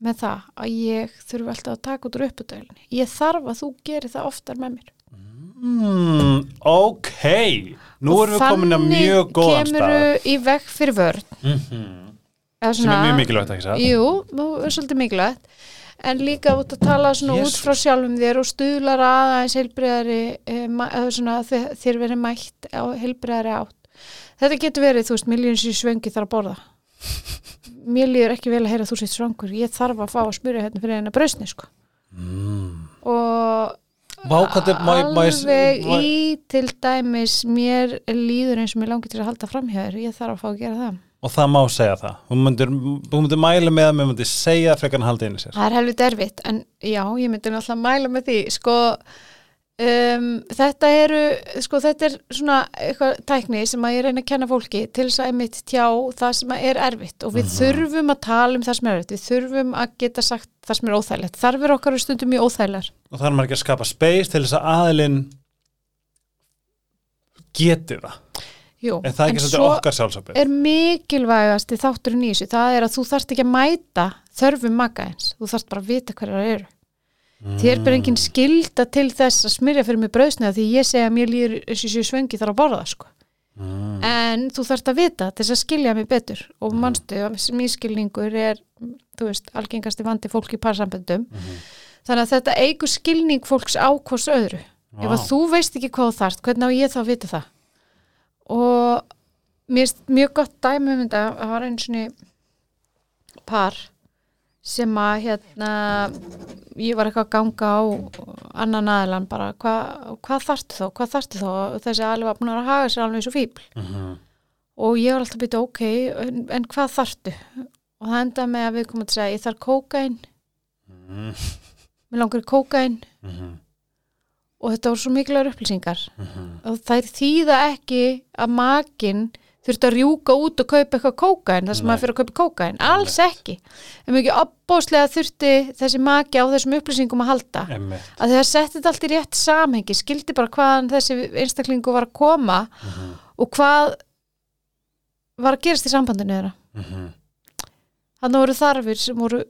Speaker 2: með það að ég þurfi alltaf að taka út úr upputælunni ég þarf að þú gerir það oftar með mér.
Speaker 1: Mm, ok. Nú
Speaker 2: Og
Speaker 1: erum við komin að mjög góðan
Speaker 2: þannig
Speaker 1: stað.
Speaker 2: kemur í veg fyrir vörn.
Speaker 1: Mm -hmm.
Speaker 2: Eða
Speaker 1: sem er mjög mikilvægt ekki
Speaker 2: jú, það er svolítið mikilvægt. En líka út að tala svona út
Speaker 1: Jesus.
Speaker 2: frá sjálfum þér og stuðlar aðeins heilbriðari eh, svona þér verið mætt á heilbriðari átt. Þetta getur verið, þú veist, miljón sér svöngi þarf að borða. Mér líður ekki vel að heyra þú sétt svangur. Ég þarf að fá að spyrja hérna fyrir hennar brausni sko.
Speaker 1: mm.
Speaker 2: og alveg í til dæmis mér líður eins og mér langar til að halda framhjör ég þarf að fá að gera það
Speaker 1: og það má segja það. Hún myndir, hún myndir mæla með að mér myndir segja frekar en halda inn í sér.
Speaker 2: Það er helvið erfitt en já, ég myndi náttúrulega mæla með því. Sko um, þetta eru sko þetta er svona eitthvað tækni sem að ég reyna að kenna fólki til þess að einmitt tjá það sem er erfitt. Og við
Speaker 1: Mhm.
Speaker 2: þurfum að tala um það sem er erfitt. Við þurfum að geta sagt það sem er óþægilegt. Þarfir okkar eru stundum mjög óþægilegar.
Speaker 1: Og það er maður ekki að skapa space til þess að aðilinn geti það
Speaker 2: Jú,
Speaker 1: en það er ekki svolítið okkar sjálfsöpið
Speaker 2: er mikilvægast í þátturinn í þessu, það er að þú þarft ekki að mæta þörfum maka eins, þú þarft bara að vita hverjar það eru. Þér ber engin skilda til þess að smyrja fyrir mig brauðsneða því ég segja að mér líður þessi séu svöngi þar að borða sko.
Speaker 1: mm.
Speaker 2: En þú þarft að vita til þess að skilja mig betur og
Speaker 1: Mhm.
Speaker 2: manstu að mískilningur er, þú veist, algengasti vandi fólk í parsamböndum.
Speaker 1: Mhm.
Speaker 2: Þannig að þetta eigur skilning fólks á hvers öðru. Ef að þú veist ekki hvað þarft, hvernig á ég þá vita það? Og mér er mjög gott dæmi um þetta, það var einu svona par sem að hérna ég var eitthvað að ganga á annan aðilan bara hva, hvað þarftu þá, hvað þarftu þá? Og þessi aðli var búin að haga sér alveg svo fíbl
Speaker 1: Mhm.
Speaker 2: og ég var alltaf að byrja ok, en, en hvað þarftu? Og það endaði með að við komum að segja, ég þarf kókain,
Speaker 1: mm,
Speaker 2: mér langar kókain
Speaker 1: mhm,
Speaker 2: og þetta voru svo mikilvægur upplýsingar
Speaker 1: mhm.
Speaker 2: og þær þýða ekki að makinn þurfti að rjúka út og kaupa eitthvað kókain þar sem
Speaker 1: Nei.
Speaker 2: maður fyrir að kaupa kókain, alls ekki en mikið opbóðslega þurfti þessi maki á þessum upplýsingum að halda
Speaker 1: Einmitt.
Speaker 2: að þegar setti allt í rétt samhengi skildi bara hvaðan þessi einstaklingu var að koma
Speaker 1: Mhm,
Speaker 2: og hvað var að gerast í sambandinu þeirra
Speaker 1: mhm.
Speaker 2: þannig voru þarfir sem voru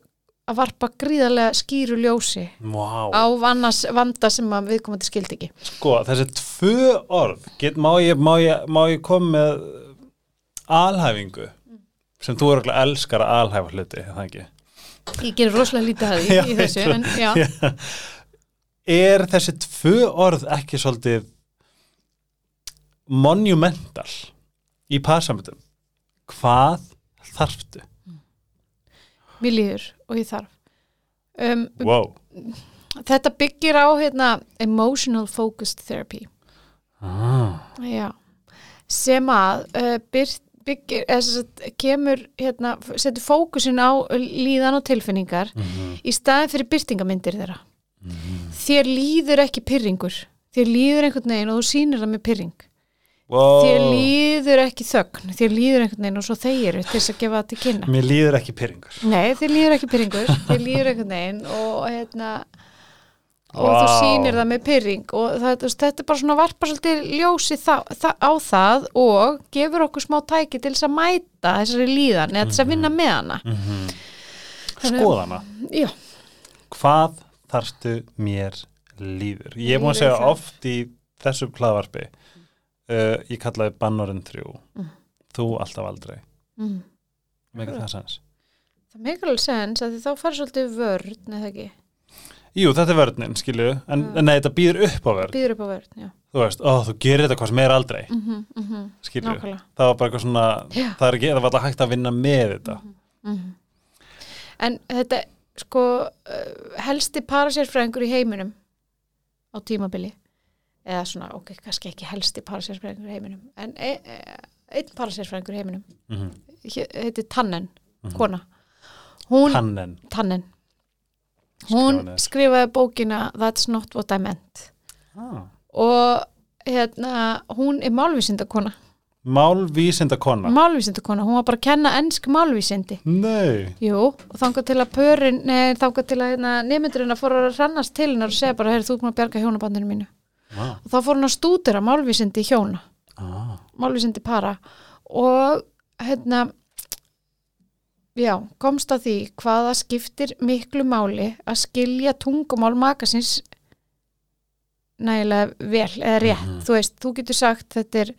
Speaker 2: að varpa gríðarlega skýru ljósi
Speaker 1: Vá.
Speaker 2: á vannas, vanda sem að viðkomandi skildi ekki
Speaker 1: Sko, þessi tvö orð get, má, ég, má, ég, má ég koma með alhæfingu sem þú eru að elskar að alhæfa hluti, er það ekki?
Speaker 2: ég gerir rosalega lítið að því
Speaker 1: Já,
Speaker 2: í þessu en, já,
Speaker 1: Er þessi tvö orð ekki svolítið monumental í parsamöndum? Hvað þarftu?
Speaker 2: Mér líður og ég þarf um,
Speaker 1: Wow.
Speaker 2: þetta byggir á hérna, emotional focused therapy
Speaker 1: Ah.
Speaker 2: já. sem að uh, byrt, byggir, eða, kemur hérna, setur fókusin á líðan og tilfinningar
Speaker 1: Mhm.
Speaker 2: í staðin fyrir byrtingamindir þeirra þér líður ekki pyrringur þér líður einhvern veginn og þú sýnir það með pyrring
Speaker 1: Wow.
Speaker 2: þér líður ekki þögn þér líður einhvern veginn og svo þeir til þess að gefa til kynna
Speaker 1: Mér líður ekki pyrringur.
Speaker 2: nei, þér líður ekki pyrringur þér líður einhvern veginn og hérna og
Speaker 1: Vá.
Speaker 2: þú sýnir það með pyrring og það, þetta er bara svona varpar svolítið ljósi það, það, á það og gefur okkur smá tæki til þess að mæta þessari líðan eða þess að vinna með hana
Speaker 1: Mm
Speaker 2: Þannig-
Speaker 1: Skoðana.
Speaker 2: já,
Speaker 1: Hvað þarftu mér líður? Ég múin að segja oft í þessu hlaðvarpi uh, ég kallaði Bannorinn 3
Speaker 2: Mm.
Speaker 1: Þú alltaf aldrei.
Speaker 2: mm.
Speaker 1: Megið það sens?
Speaker 2: það meikar alveg sens að þá fara svolítið vörn eða ekki,
Speaker 1: Jú, þetta er vörnin, skilju, en, en nei, þetta býður upp á vörn.
Speaker 2: býður upp á vörn já,
Speaker 1: Þú veist, ó, þú gerir þetta hvað sem er aldrei,
Speaker 2: mm -hmm, mm -hmm.
Speaker 1: skilju.
Speaker 2: nákvæmlega
Speaker 1: Það var bara eitthvað svona,
Speaker 2: Já.
Speaker 1: það er ekki, það var alltaf hægt að vinna með þetta.
Speaker 2: Mhm. En þetta, sko, uh, helsti parasérfræðingur í heiminum á tímabili, eða svona, ok, kannski ekki parasérfræðingur í heiminum, en e e einn parasérfræðingur heiminum,
Speaker 1: Mm
Speaker 2: he- heitir Tannen,
Speaker 1: Mhm.
Speaker 2: kona. Hún,
Speaker 1: Tannen.
Speaker 2: Tannen, hún
Speaker 1: Skrifa niður.
Speaker 2: skrifaði bókina That's Not What I Meant
Speaker 1: Ah.
Speaker 2: og hérna, hún er málvísindakona,
Speaker 1: Málvísinda kona.
Speaker 2: málvísindakona, hún var bara að kenna ensk málvísindi.
Speaker 1: Nei.
Speaker 2: Jú, og þangað til að pörin, nei, þangað til að hérna, nefndurinn að fór að rannast til hennar og segja bara, heyrðu, þú er búin að bjarga hjónabandinu mínu.
Speaker 1: Ah.
Speaker 2: Og þá fór hún að stúdera málvísindi hjóna,
Speaker 1: Ah.
Speaker 2: málvísindi para og hérna, já, komst að því hvaða skiptir miklu máli að skilja tungumál makasins nægilega vel eða rétt,
Speaker 1: Mhm.
Speaker 2: þú veist, þú getur sagt þetta er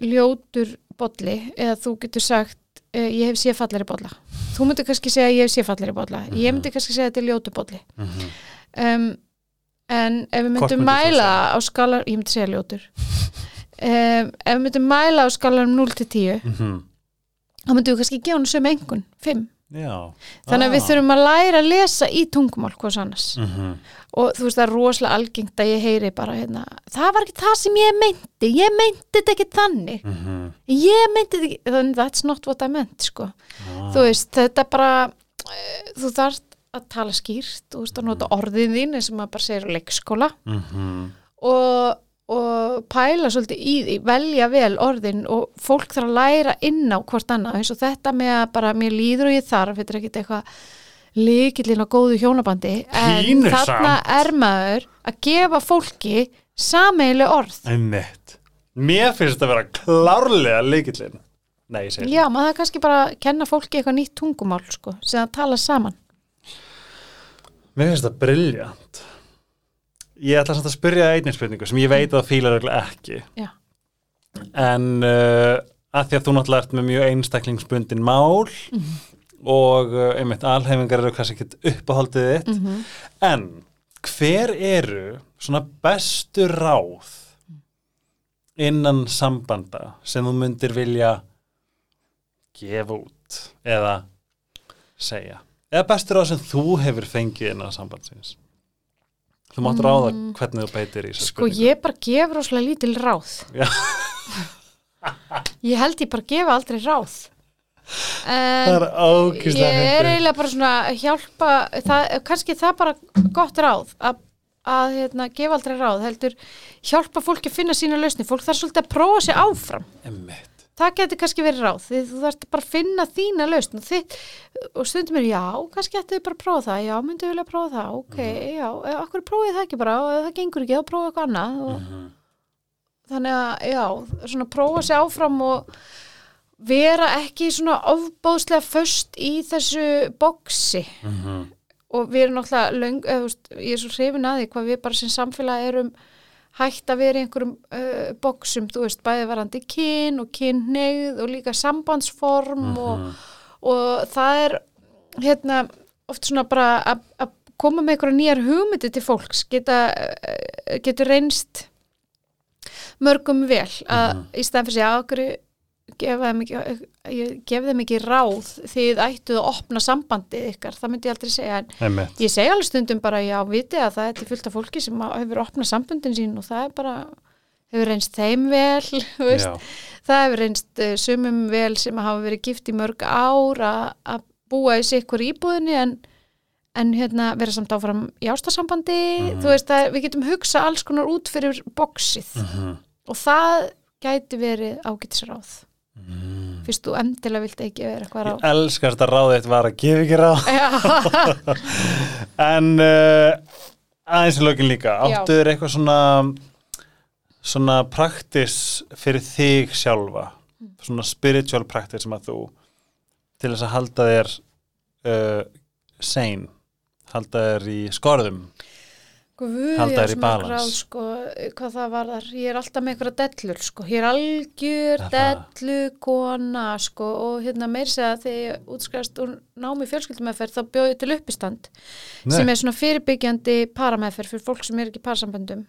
Speaker 2: ljótur bolli eða þú getur sagt uh, ég hef séð fallari bolla þú myndir kannski segja ég hef séð fallari bolla ég myndi kannski segja þetta er ljótur bolli
Speaker 1: Mhm.
Speaker 2: um, en ef við myndum mæla á skalar ég myndi segja ljótur um, ef við myndum mæla á skalanum 0 til 10
Speaker 1: Mhm.
Speaker 2: þá myndum við kannski gefa hann sem engun 5
Speaker 1: Já.
Speaker 2: þannig að við
Speaker 1: Ah.
Speaker 2: þurfum að læra að lesa í tungumál hvers annars
Speaker 1: Mhm.
Speaker 2: og þú veist það er rosalega algengt að ég heyri bara hérna, það var ekki það sem ég meinti ég meinti þetta ekki þannig
Speaker 1: Mhm.
Speaker 2: ég meinti þetta ekki, that's not what I meant sko,
Speaker 1: Ah.
Speaker 2: þú veist þetta bara, eh, þú þarft að tala skýrt, veist að nota orðin þín eins og maður bara segir leikskóla
Speaker 1: Mhm.
Speaker 2: og, og pæla svolítið í því, velja vel orðin og fólk þarf að læra inn á hvort annað, eins og þetta með að bara mér líður og ég þarf, þetta er ekkit eitthvað líkillin á góðu hjónabandi en
Speaker 1: Pínu
Speaker 2: þarna
Speaker 1: samt.
Speaker 2: er maður að gefa fólki sameilu orð
Speaker 1: Einmitt. Mér finnst þetta að vera klárlega leikillin. Nei, ég segi
Speaker 2: Já, maður er kannski bara að kenna fólki eitthvað nýtt tungumál sko, sem að tala saman
Speaker 1: Mér finnst þetta briljant. Ég ætla samt að spyrja einnig spurningu sem ég veit að það fílar ekki.
Speaker 2: Já.
Speaker 1: En uh, að því að þú náttúrulega ert með mjög einstaklingsbundin mál og uh, einmitt alheifingar eru kannski ekkert uppáhaldið þitt.
Speaker 2: -hmm.
Speaker 1: En hver eru svona bestu ráð innan sambanda sem þú myndir vilja gefa út eða segja? Eða bestu ráð sem þú hefur fengið innan sambandsins? Þú mátt ráða
Speaker 2: Mm.
Speaker 1: hvernig þú beitir í
Speaker 2: Sko, ég bara gef rosalega lítil ráð. Ég held ég bara gefa aldrei ráð.
Speaker 1: Það er ákislega
Speaker 2: ég er eiginlega bara svona að hjálpa það, kannski það bara gott ráð að, að hérna, gefa aldrei ráð heldur hjálpa fólki að finna sína lausni fólk þarf svolítið að prófa sig áfram.
Speaker 1: Einmitt.
Speaker 2: Það getur kannski verið ráð. Því þú þarf bara að finna þína lausn og, stundum er já, kannski ættu þið bara að prófa það. Já, myndu vilja prófa það, ok, já. Eh, okkur prófið það ekki bara, og ef það gengur ekki þá prófið eitthvað annað og,
Speaker 1: Mhm.
Speaker 2: þannig að, já, svona prófa sig áfram og vera ekki svona ofbóðslega föst í þessu boksi
Speaker 1: Mhm.
Speaker 2: og við erum náttúrulega löng, eða, þú veist, ég er svo hrifin að því hvað við bara sem samfélag erum hægt að vera í einhverjum uh, boksum, þú veist, bæði varandi kyn og kynneigð og líka sambandsform og, og það er hérna oft svona bara að- koma með einhverja nýjar hugmyndi til fólks geta, eh, getur reynst mörgum vel að í stæðan fyrir sig að okkur gefa þeim ekki, ég gef þeim ekki ráð þið ættuð að opna sambandið ykkar, það myndi ég aldrei segja en ég segi alveg stundum bara já, viti að það er til fullt af fólki sem hefur opnað sambundin sín og það er bara hefur reynst þeim vel það hefur reynst uh, sumum vel sem hafa verið gift í mörg ár að- búa í sikkur íbúðinni en, en hérna vera samt áfram í ástasambandi þú veist að við getum hugsa alls konar út fyrir boksið
Speaker 1: Mhm.
Speaker 2: og það gæti verið ágætisráð
Speaker 1: Mm.
Speaker 2: fyrst þú endilega vilt ekki vera eitthvað ráð
Speaker 1: Ég elskar þetta ráð eitt var að gefa ekki ráð En uh, aðeins í lögin líka
Speaker 2: Já.
Speaker 1: Áttu þér eitthvað svona svona praktis fyrir þig sjálfa
Speaker 2: Mm.
Speaker 1: svona spiritual praktis sem að þú til þess að halda þér uh, sane halda þér í skorðum
Speaker 2: Guð,
Speaker 1: Halda
Speaker 2: ég
Speaker 1: þér í
Speaker 2: gráð, sko, hvað það var þar, ég er alltaf með einhverja dellur, sko, ég er algjör
Speaker 1: það?
Speaker 2: dellu kona, sko, og hérna meir segja að þegar ég útskrifast úr námi fjölskyldumæðferð þá bjóð ég til uppistand sem er svona fyrirbyggjandi parameðferð fyrir fólk sem er ekki í parasamböndum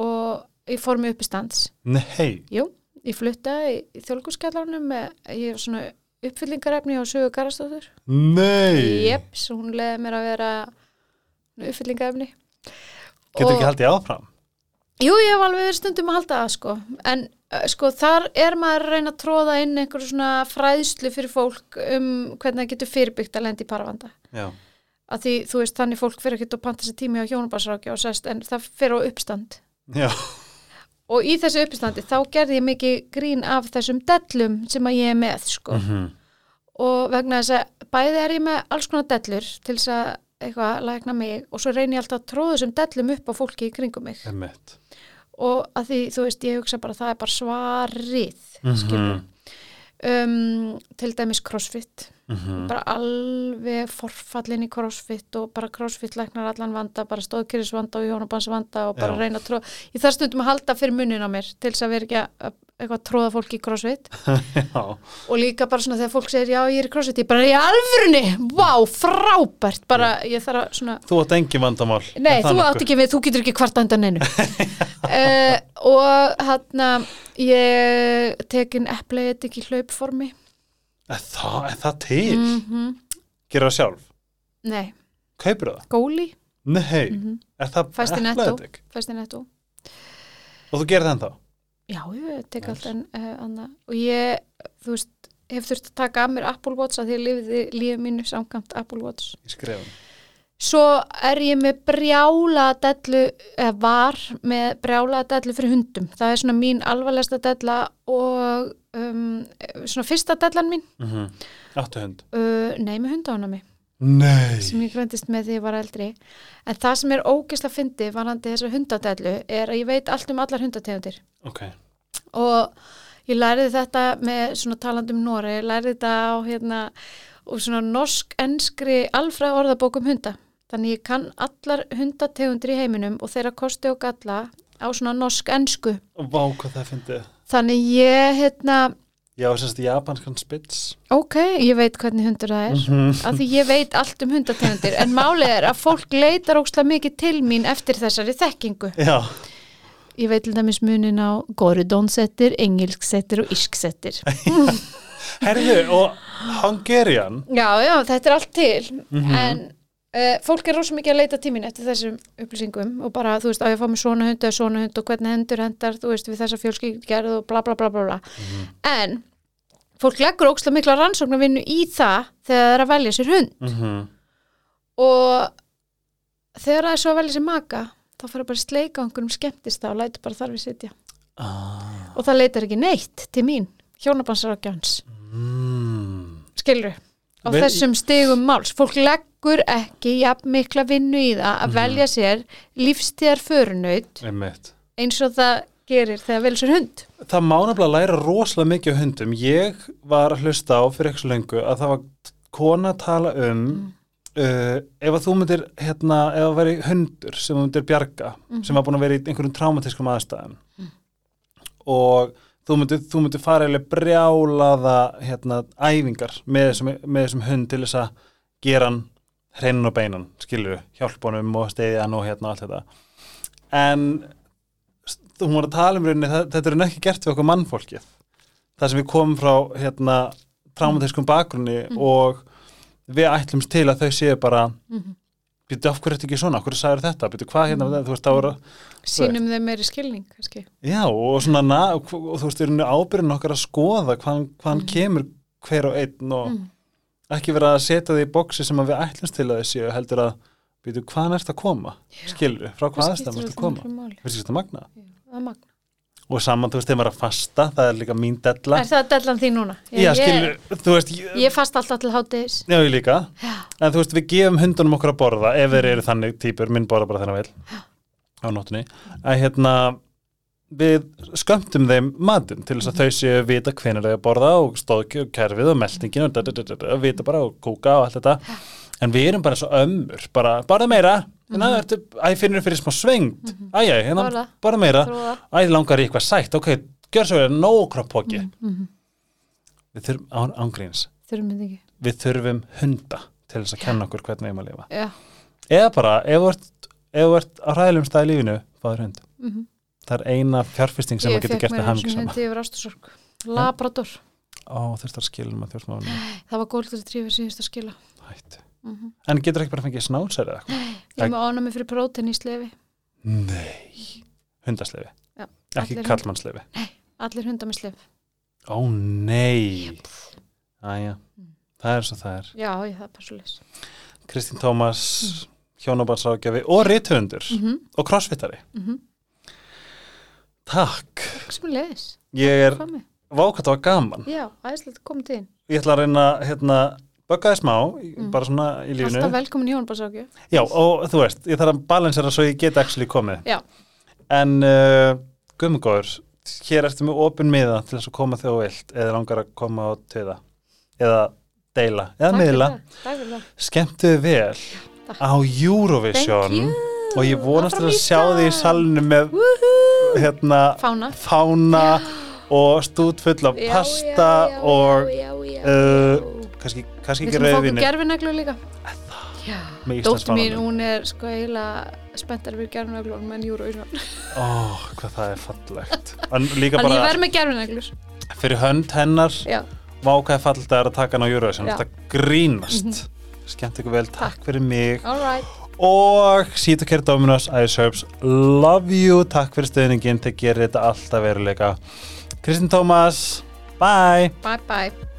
Speaker 2: og í formi uppistands.
Speaker 1: Nei,
Speaker 2: Jú, ég flutta í, í þjólkuskjallarnum ég er svona uppfyllingarefni á sögu Garastóður.
Speaker 1: nei
Speaker 2: Jeps, hún leiði mér að vera uppfyllingarefni.
Speaker 1: Getur ekki haldið áfram
Speaker 2: Jú, ég hef alveg verið stundum að halda það sko, en uh, sko þar er maður að reyna að tróða inn einhverju svona fræðslu fyrir fólk um hvernig það getur fyrirbyggt að lendi í paravanda.
Speaker 1: Já,
Speaker 2: Að því, þú veist, þannig fólk fyrir ekki að panta sér tími á hjónubarsrákja og sest, en það fyrir á uppstand.
Speaker 1: já,
Speaker 2: Og í þessu uppstandi þá gerði ég mikið grín af þessum dellum sem að ég er með, sko.
Speaker 1: mhm,
Speaker 2: Og vegna þess að bæði er ég með alls konar dellur til þess að eitthvað lækna mig og svo reyni ég alltaf að tróða þessum dellum upp á fólki í kringum mig.
Speaker 1: emmitt
Speaker 2: og að því, þú veist, ég hugsa bara það er bara svarið
Speaker 1: Mhm,
Speaker 2: um, til dæmis crossfit
Speaker 1: mhm.
Speaker 2: bara alveg forfallin í crossfit og bara crossfit læknar allan vanda, bara stóðkyrrisvanda og hjónabansvanda og bara
Speaker 1: Já.
Speaker 2: reyna að tróða ég þarf stundum að halda fyrir munnin á mér til þess að vera ekki að eitthvað að tróða fólki í crossfit. Og líka bara svona þegar fólk segir já ég er í crossfit, ég bara í alvörunni? Vá, frábært, bara ég þarf að svona
Speaker 1: þú átt engin vandamál.
Speaker 2: Nei,
Speaker 1: Er
Speaker 2: þú átt ekki við, þú getur ekki hvart undan neinu. Uh, og hann ég tekin epleið ekki hlaupformi.
Speaker 1: Er það, er það til?
Speaker 2: mm
Speaker 1: Gerðu það sjálf?
Speaker 2: Nei,
Speaker 1: Kaupir það?
Speaker 2: góli.
Speaker 1: Nei,
Speaker 2: mm
Speaker 1: er það
Speaker 2: Fæst í Netto.
Speaker 1: Athletic?
Speaker 2: fæst í netto.
Speaker 1: Og þú gerir það ennþá?
Speaker 2: Já, ég tek
Speaker 1: Nice.
Speaker 2: allt en uh, anna. og ég, þú veist hef þurft að taka að mér Apple Watch að því ég lifiði lífið mínu samkvæmt Apple Watch
Speaker 1: Í skrifum
Speaker 2: Svo er ég með brjála dellu, eða var með brjála dellu fyrir hundum. Það er svona mín alvarlegsta della og um, svona fyrsta dellan mín,
Speaker 1: mm -hmm. Áttu hund?
Speaker 2: uh, nei með hundaunami,
Speaker 1: Nei
Speaker 2: sem ég græntist með því ég var eldri. En það sem er ógeðslega fyndi varandi þessa hundadellu er að ég veit allt um allar hundategundir.
Speaker 1: Ok,
Speaker 2: Og ég læriði þetta með svona talandum Nóri, ég læriði þetta á hérna, og svona norsk-enskri alfræð orðabókum hunda. Þannig ég kann allar hundategundir í heiminum og þeirra kosti og galla á svona norsk-ensku.
Speaker 1: vá hvað það fyndið
Speaker 2: Þannig ég, hérna,
Speaker 1: Já, semst japanskan spits
Speaker 2: ok, ég veit hvernig hundur það er.
Speaker 1: -hmm.
Speaker 2: Af því ég veit allt um hundategundir, en málið er að fólk leitar ókslega mikið til mín eftir þessari þekkingu.
Speaker 1: Já,
Speaker 2: Ég veit til dæmis munin á goridónsettir, engelsksettir og ísksettir.
Speaker 1: herðu og Hungarian
Speaker 2: Já, já, þetta er allt til
Speaker 1: Mhm.
Speaker 2: en uh, fólk er rosa mikið að leita tímin eftir þessum upplýsingum og bara, þú veist, að ég fá mér svona hund eða svona hund og hvernig hendur hendar, þú veist, við þessa fjölskyggjarð og bla bla bla bla bla
Speaker 1: Mhm.
Speaker 2: en fólk leggur ókslega mikla rannsóknarvinnu í það þegar það er að velja sér hund
Speaker 1: mm
Speaker 2: og þegar það er svo að velja sér maka þá fyrir bara að sleika á einhverjum skemmtist og lætur bara þar við sitja
Speaker 1: ah.
Speaker 2: og það leitar ekki neitt til mín hjónabansrákjans,
Speaker 1: mm.
Speaker 2: skilur á
Speaker 1: Vel-
Speaker 2: þessum stigum máls, fólk leggur ekki jafn mikla vinnu í það að
Speaker 1: Mhm.
Speaker 2: velja sér lífstíðar förunaut eins og það gerir þegar velja sér hund.
Speaker 1: Það má nefnilega læra rosalega mikið hundum. Ég var að hlusta á fyrir ekki svo lengu að það var kona að tala um uh, ef að þú myndir, hérna, ef það væri hundur sem þú myndir bjarga, sem var búin að vera í einhverjum traumatískum aðstæðum. Og þú myndir, þú myndir fara eða brjálaða hérna, æfingar með þessum, með þessum hund til þess að gera hann hreinin og beinan, skilur hjálpa honum og steyði hann og hérna allt þetta. En þú var að tala um rauninni, þetta er ekki gert við okkur mannfólkið. Það sem við komum frá hérna traumatískum bakgrunni og við ætlumst til að þau séu bara
Speaker 2: Mhm.
Speaker 1: Býttu af hverju er þetta ekki svona, af hverju sagður þetta? Býttu hvað hérna, þú veist, þá er
Speaker 2: sínum þeim meiri skilning kannski.
Speaker 1: já, og svona, na, og, og þú veist, við erum ábyrðin okkar að skoða hvaðan, hvaðan kemur hver og einn og
Speaker 2: Mhm.
Speaker 1: ekki vera að setja því í boksi sem að við ætlumst til að þau séu heldur að býtu hvaðan ert að koma? Skilur, frá hvað aðstæðum ert að koma? þér þetta magna
Speaker 2: er magna.
Speaker 1: Og saman, þú veist, þegar maður er að fasta það er líka mín della.
Speaker 2: Er það dellan því núna?
Speaker 1: já, skilur, þú veist ég,
Speaker 2: Ég fast alltaf til hátis.
Speaker 1: já, ég líka.
Speaker 2: Já.
Speaker 1: en þú veist, við gefum hundunum okkur að borða ef þeir eru þannig típur, minn borða bara þennan vel á nóttunni. Að hérna við skömmtum þeim matinn til þess að þau séu vita hvenær þeir að borða og stóðkerfið og meldingin og da, da, da, vita bara og kúka og allt þetta. En við erum bara svo ömmur bara, bara meira, hérna, ertu, æ, finnur fyrir smá svengt, æ, æ, hérna, bara meira. Æ, langar í eitthvað sætt, ok, gjör svo verið nóg kroppóki,
Speaker 2: Mhm.
Speaker 1: við þurfum án, ángríns,
Speaker 2: við
Speaker 1: þurfum hunda til þess að kenna okkur hvernig við erum að lifa.
Speaker 2: Já.
Speaker 1: eða bara, ef þú ert, á hræðilegum stað í lífinu, fáður hund.
Speaker 2: Mhm.
Speaker 1: það er eina fjárfesting sem
Speaker 2: Ég
Speaker 1: að getur gert það
Speaker 2: einu
Speaker 1: haming
Speaker 2: sinni
Speaker 1: sama.
Speaker 2: hundi. Labrador.
Speaker 1: ó, þurft að skilja um að þjóðsmáðum
Speaker 2: Það var góður til trífið síðust að skila.
Speaker 1: Hætt
Speaker 2: Mhm.
Speaker 1: en getur ekki bara fengið snálsæri eða eitthvað
Speaker 2: Ég er með ánami fyrir prótein í slefi.
Speaker 1: nei, hundaslefi
Speaker 2: Já,
Speaker 1: ekki kallmannslefi
Speaker 2: Allir hundar með slef.
Speaker 1: ó nei æja, það er svo það er
Speaker 2: Já, ég það er leys.
Speaker 1: Kristín Tómas, hjónabansrákjafi og rithundur
Speaker 2: Mm -hmm.
Speaker 1: og crossfittari
Speaker 2: Mhm.
Speaker 1: takk,
Speaker 2: Sem er leis.
Speaker 1: ég er
Speaker 2: með?
Speaker 1: vákat var gaman
Speaker 2: Já, aðeinslega komið til þín.
Speaker 1: ég ætla að reyna hérna, böggaði smá,
Speaker 2: Mm.
Speaker 1: bara svona í lífinu
Speaker 2: Alltaf velkomin í hjónbarsákju.
Speaker 1: já, og þú veist, ég þarf að balansera svo ég get actually komið
Speaker 2: Já.
Speaker 1: en uh, guðmugóður hér ertu með opin miða til þess að koma þú vilt eða langar að koma á töða eða deila, eða miðla
Speaker 2: Takk fyrir það.
Speaker 1: skemmtuðu vel
Speaker 2: Takk.
Speaker 1: á Eurovision og ég vonast til að sjá þig í salinu með
Speaker 2: Woohoo.
Speaker 1: hérna
Speaker 2: Fána.
Speaker 1: fána og stút full af pasta
Speaker 2: já, já,
Speaker 1: og
Speaker 2: já, já,
Speaker 1: uh,
Speaker 2: já.
Speaker 1: Kannski, kannski
Speaker 2: Við
Speaker 1: ekki
Speaker 2: ætlum að fá okkur
Speaker 1: rauðvinni
Speaker 2: gerfineglu líka. Dóttir mín, hún er sko eiginlega spenntar fyrir gerfineglu og menn júru og
Speaker 1: ó, hvað það er fallegt.
Speaker 2: Þannig ég verð með gerfineglur.
Speaker 1: fyrir hönd hennar vákaði fallet að er að taka hann á.
Speaker 2: Mhm.
Speaker 1: þetta grínast. Skemmt ykkur vel, takk fyrir mig.
Speaker 2: All right.
Speaker 1: og Sita Care Dominos Ice Herbs, love you. Takk fyrir stöðningin, þið gerir þetta alltaf veruleika. Kristinn Tómas, bye.
Speaker 2: Bye bye.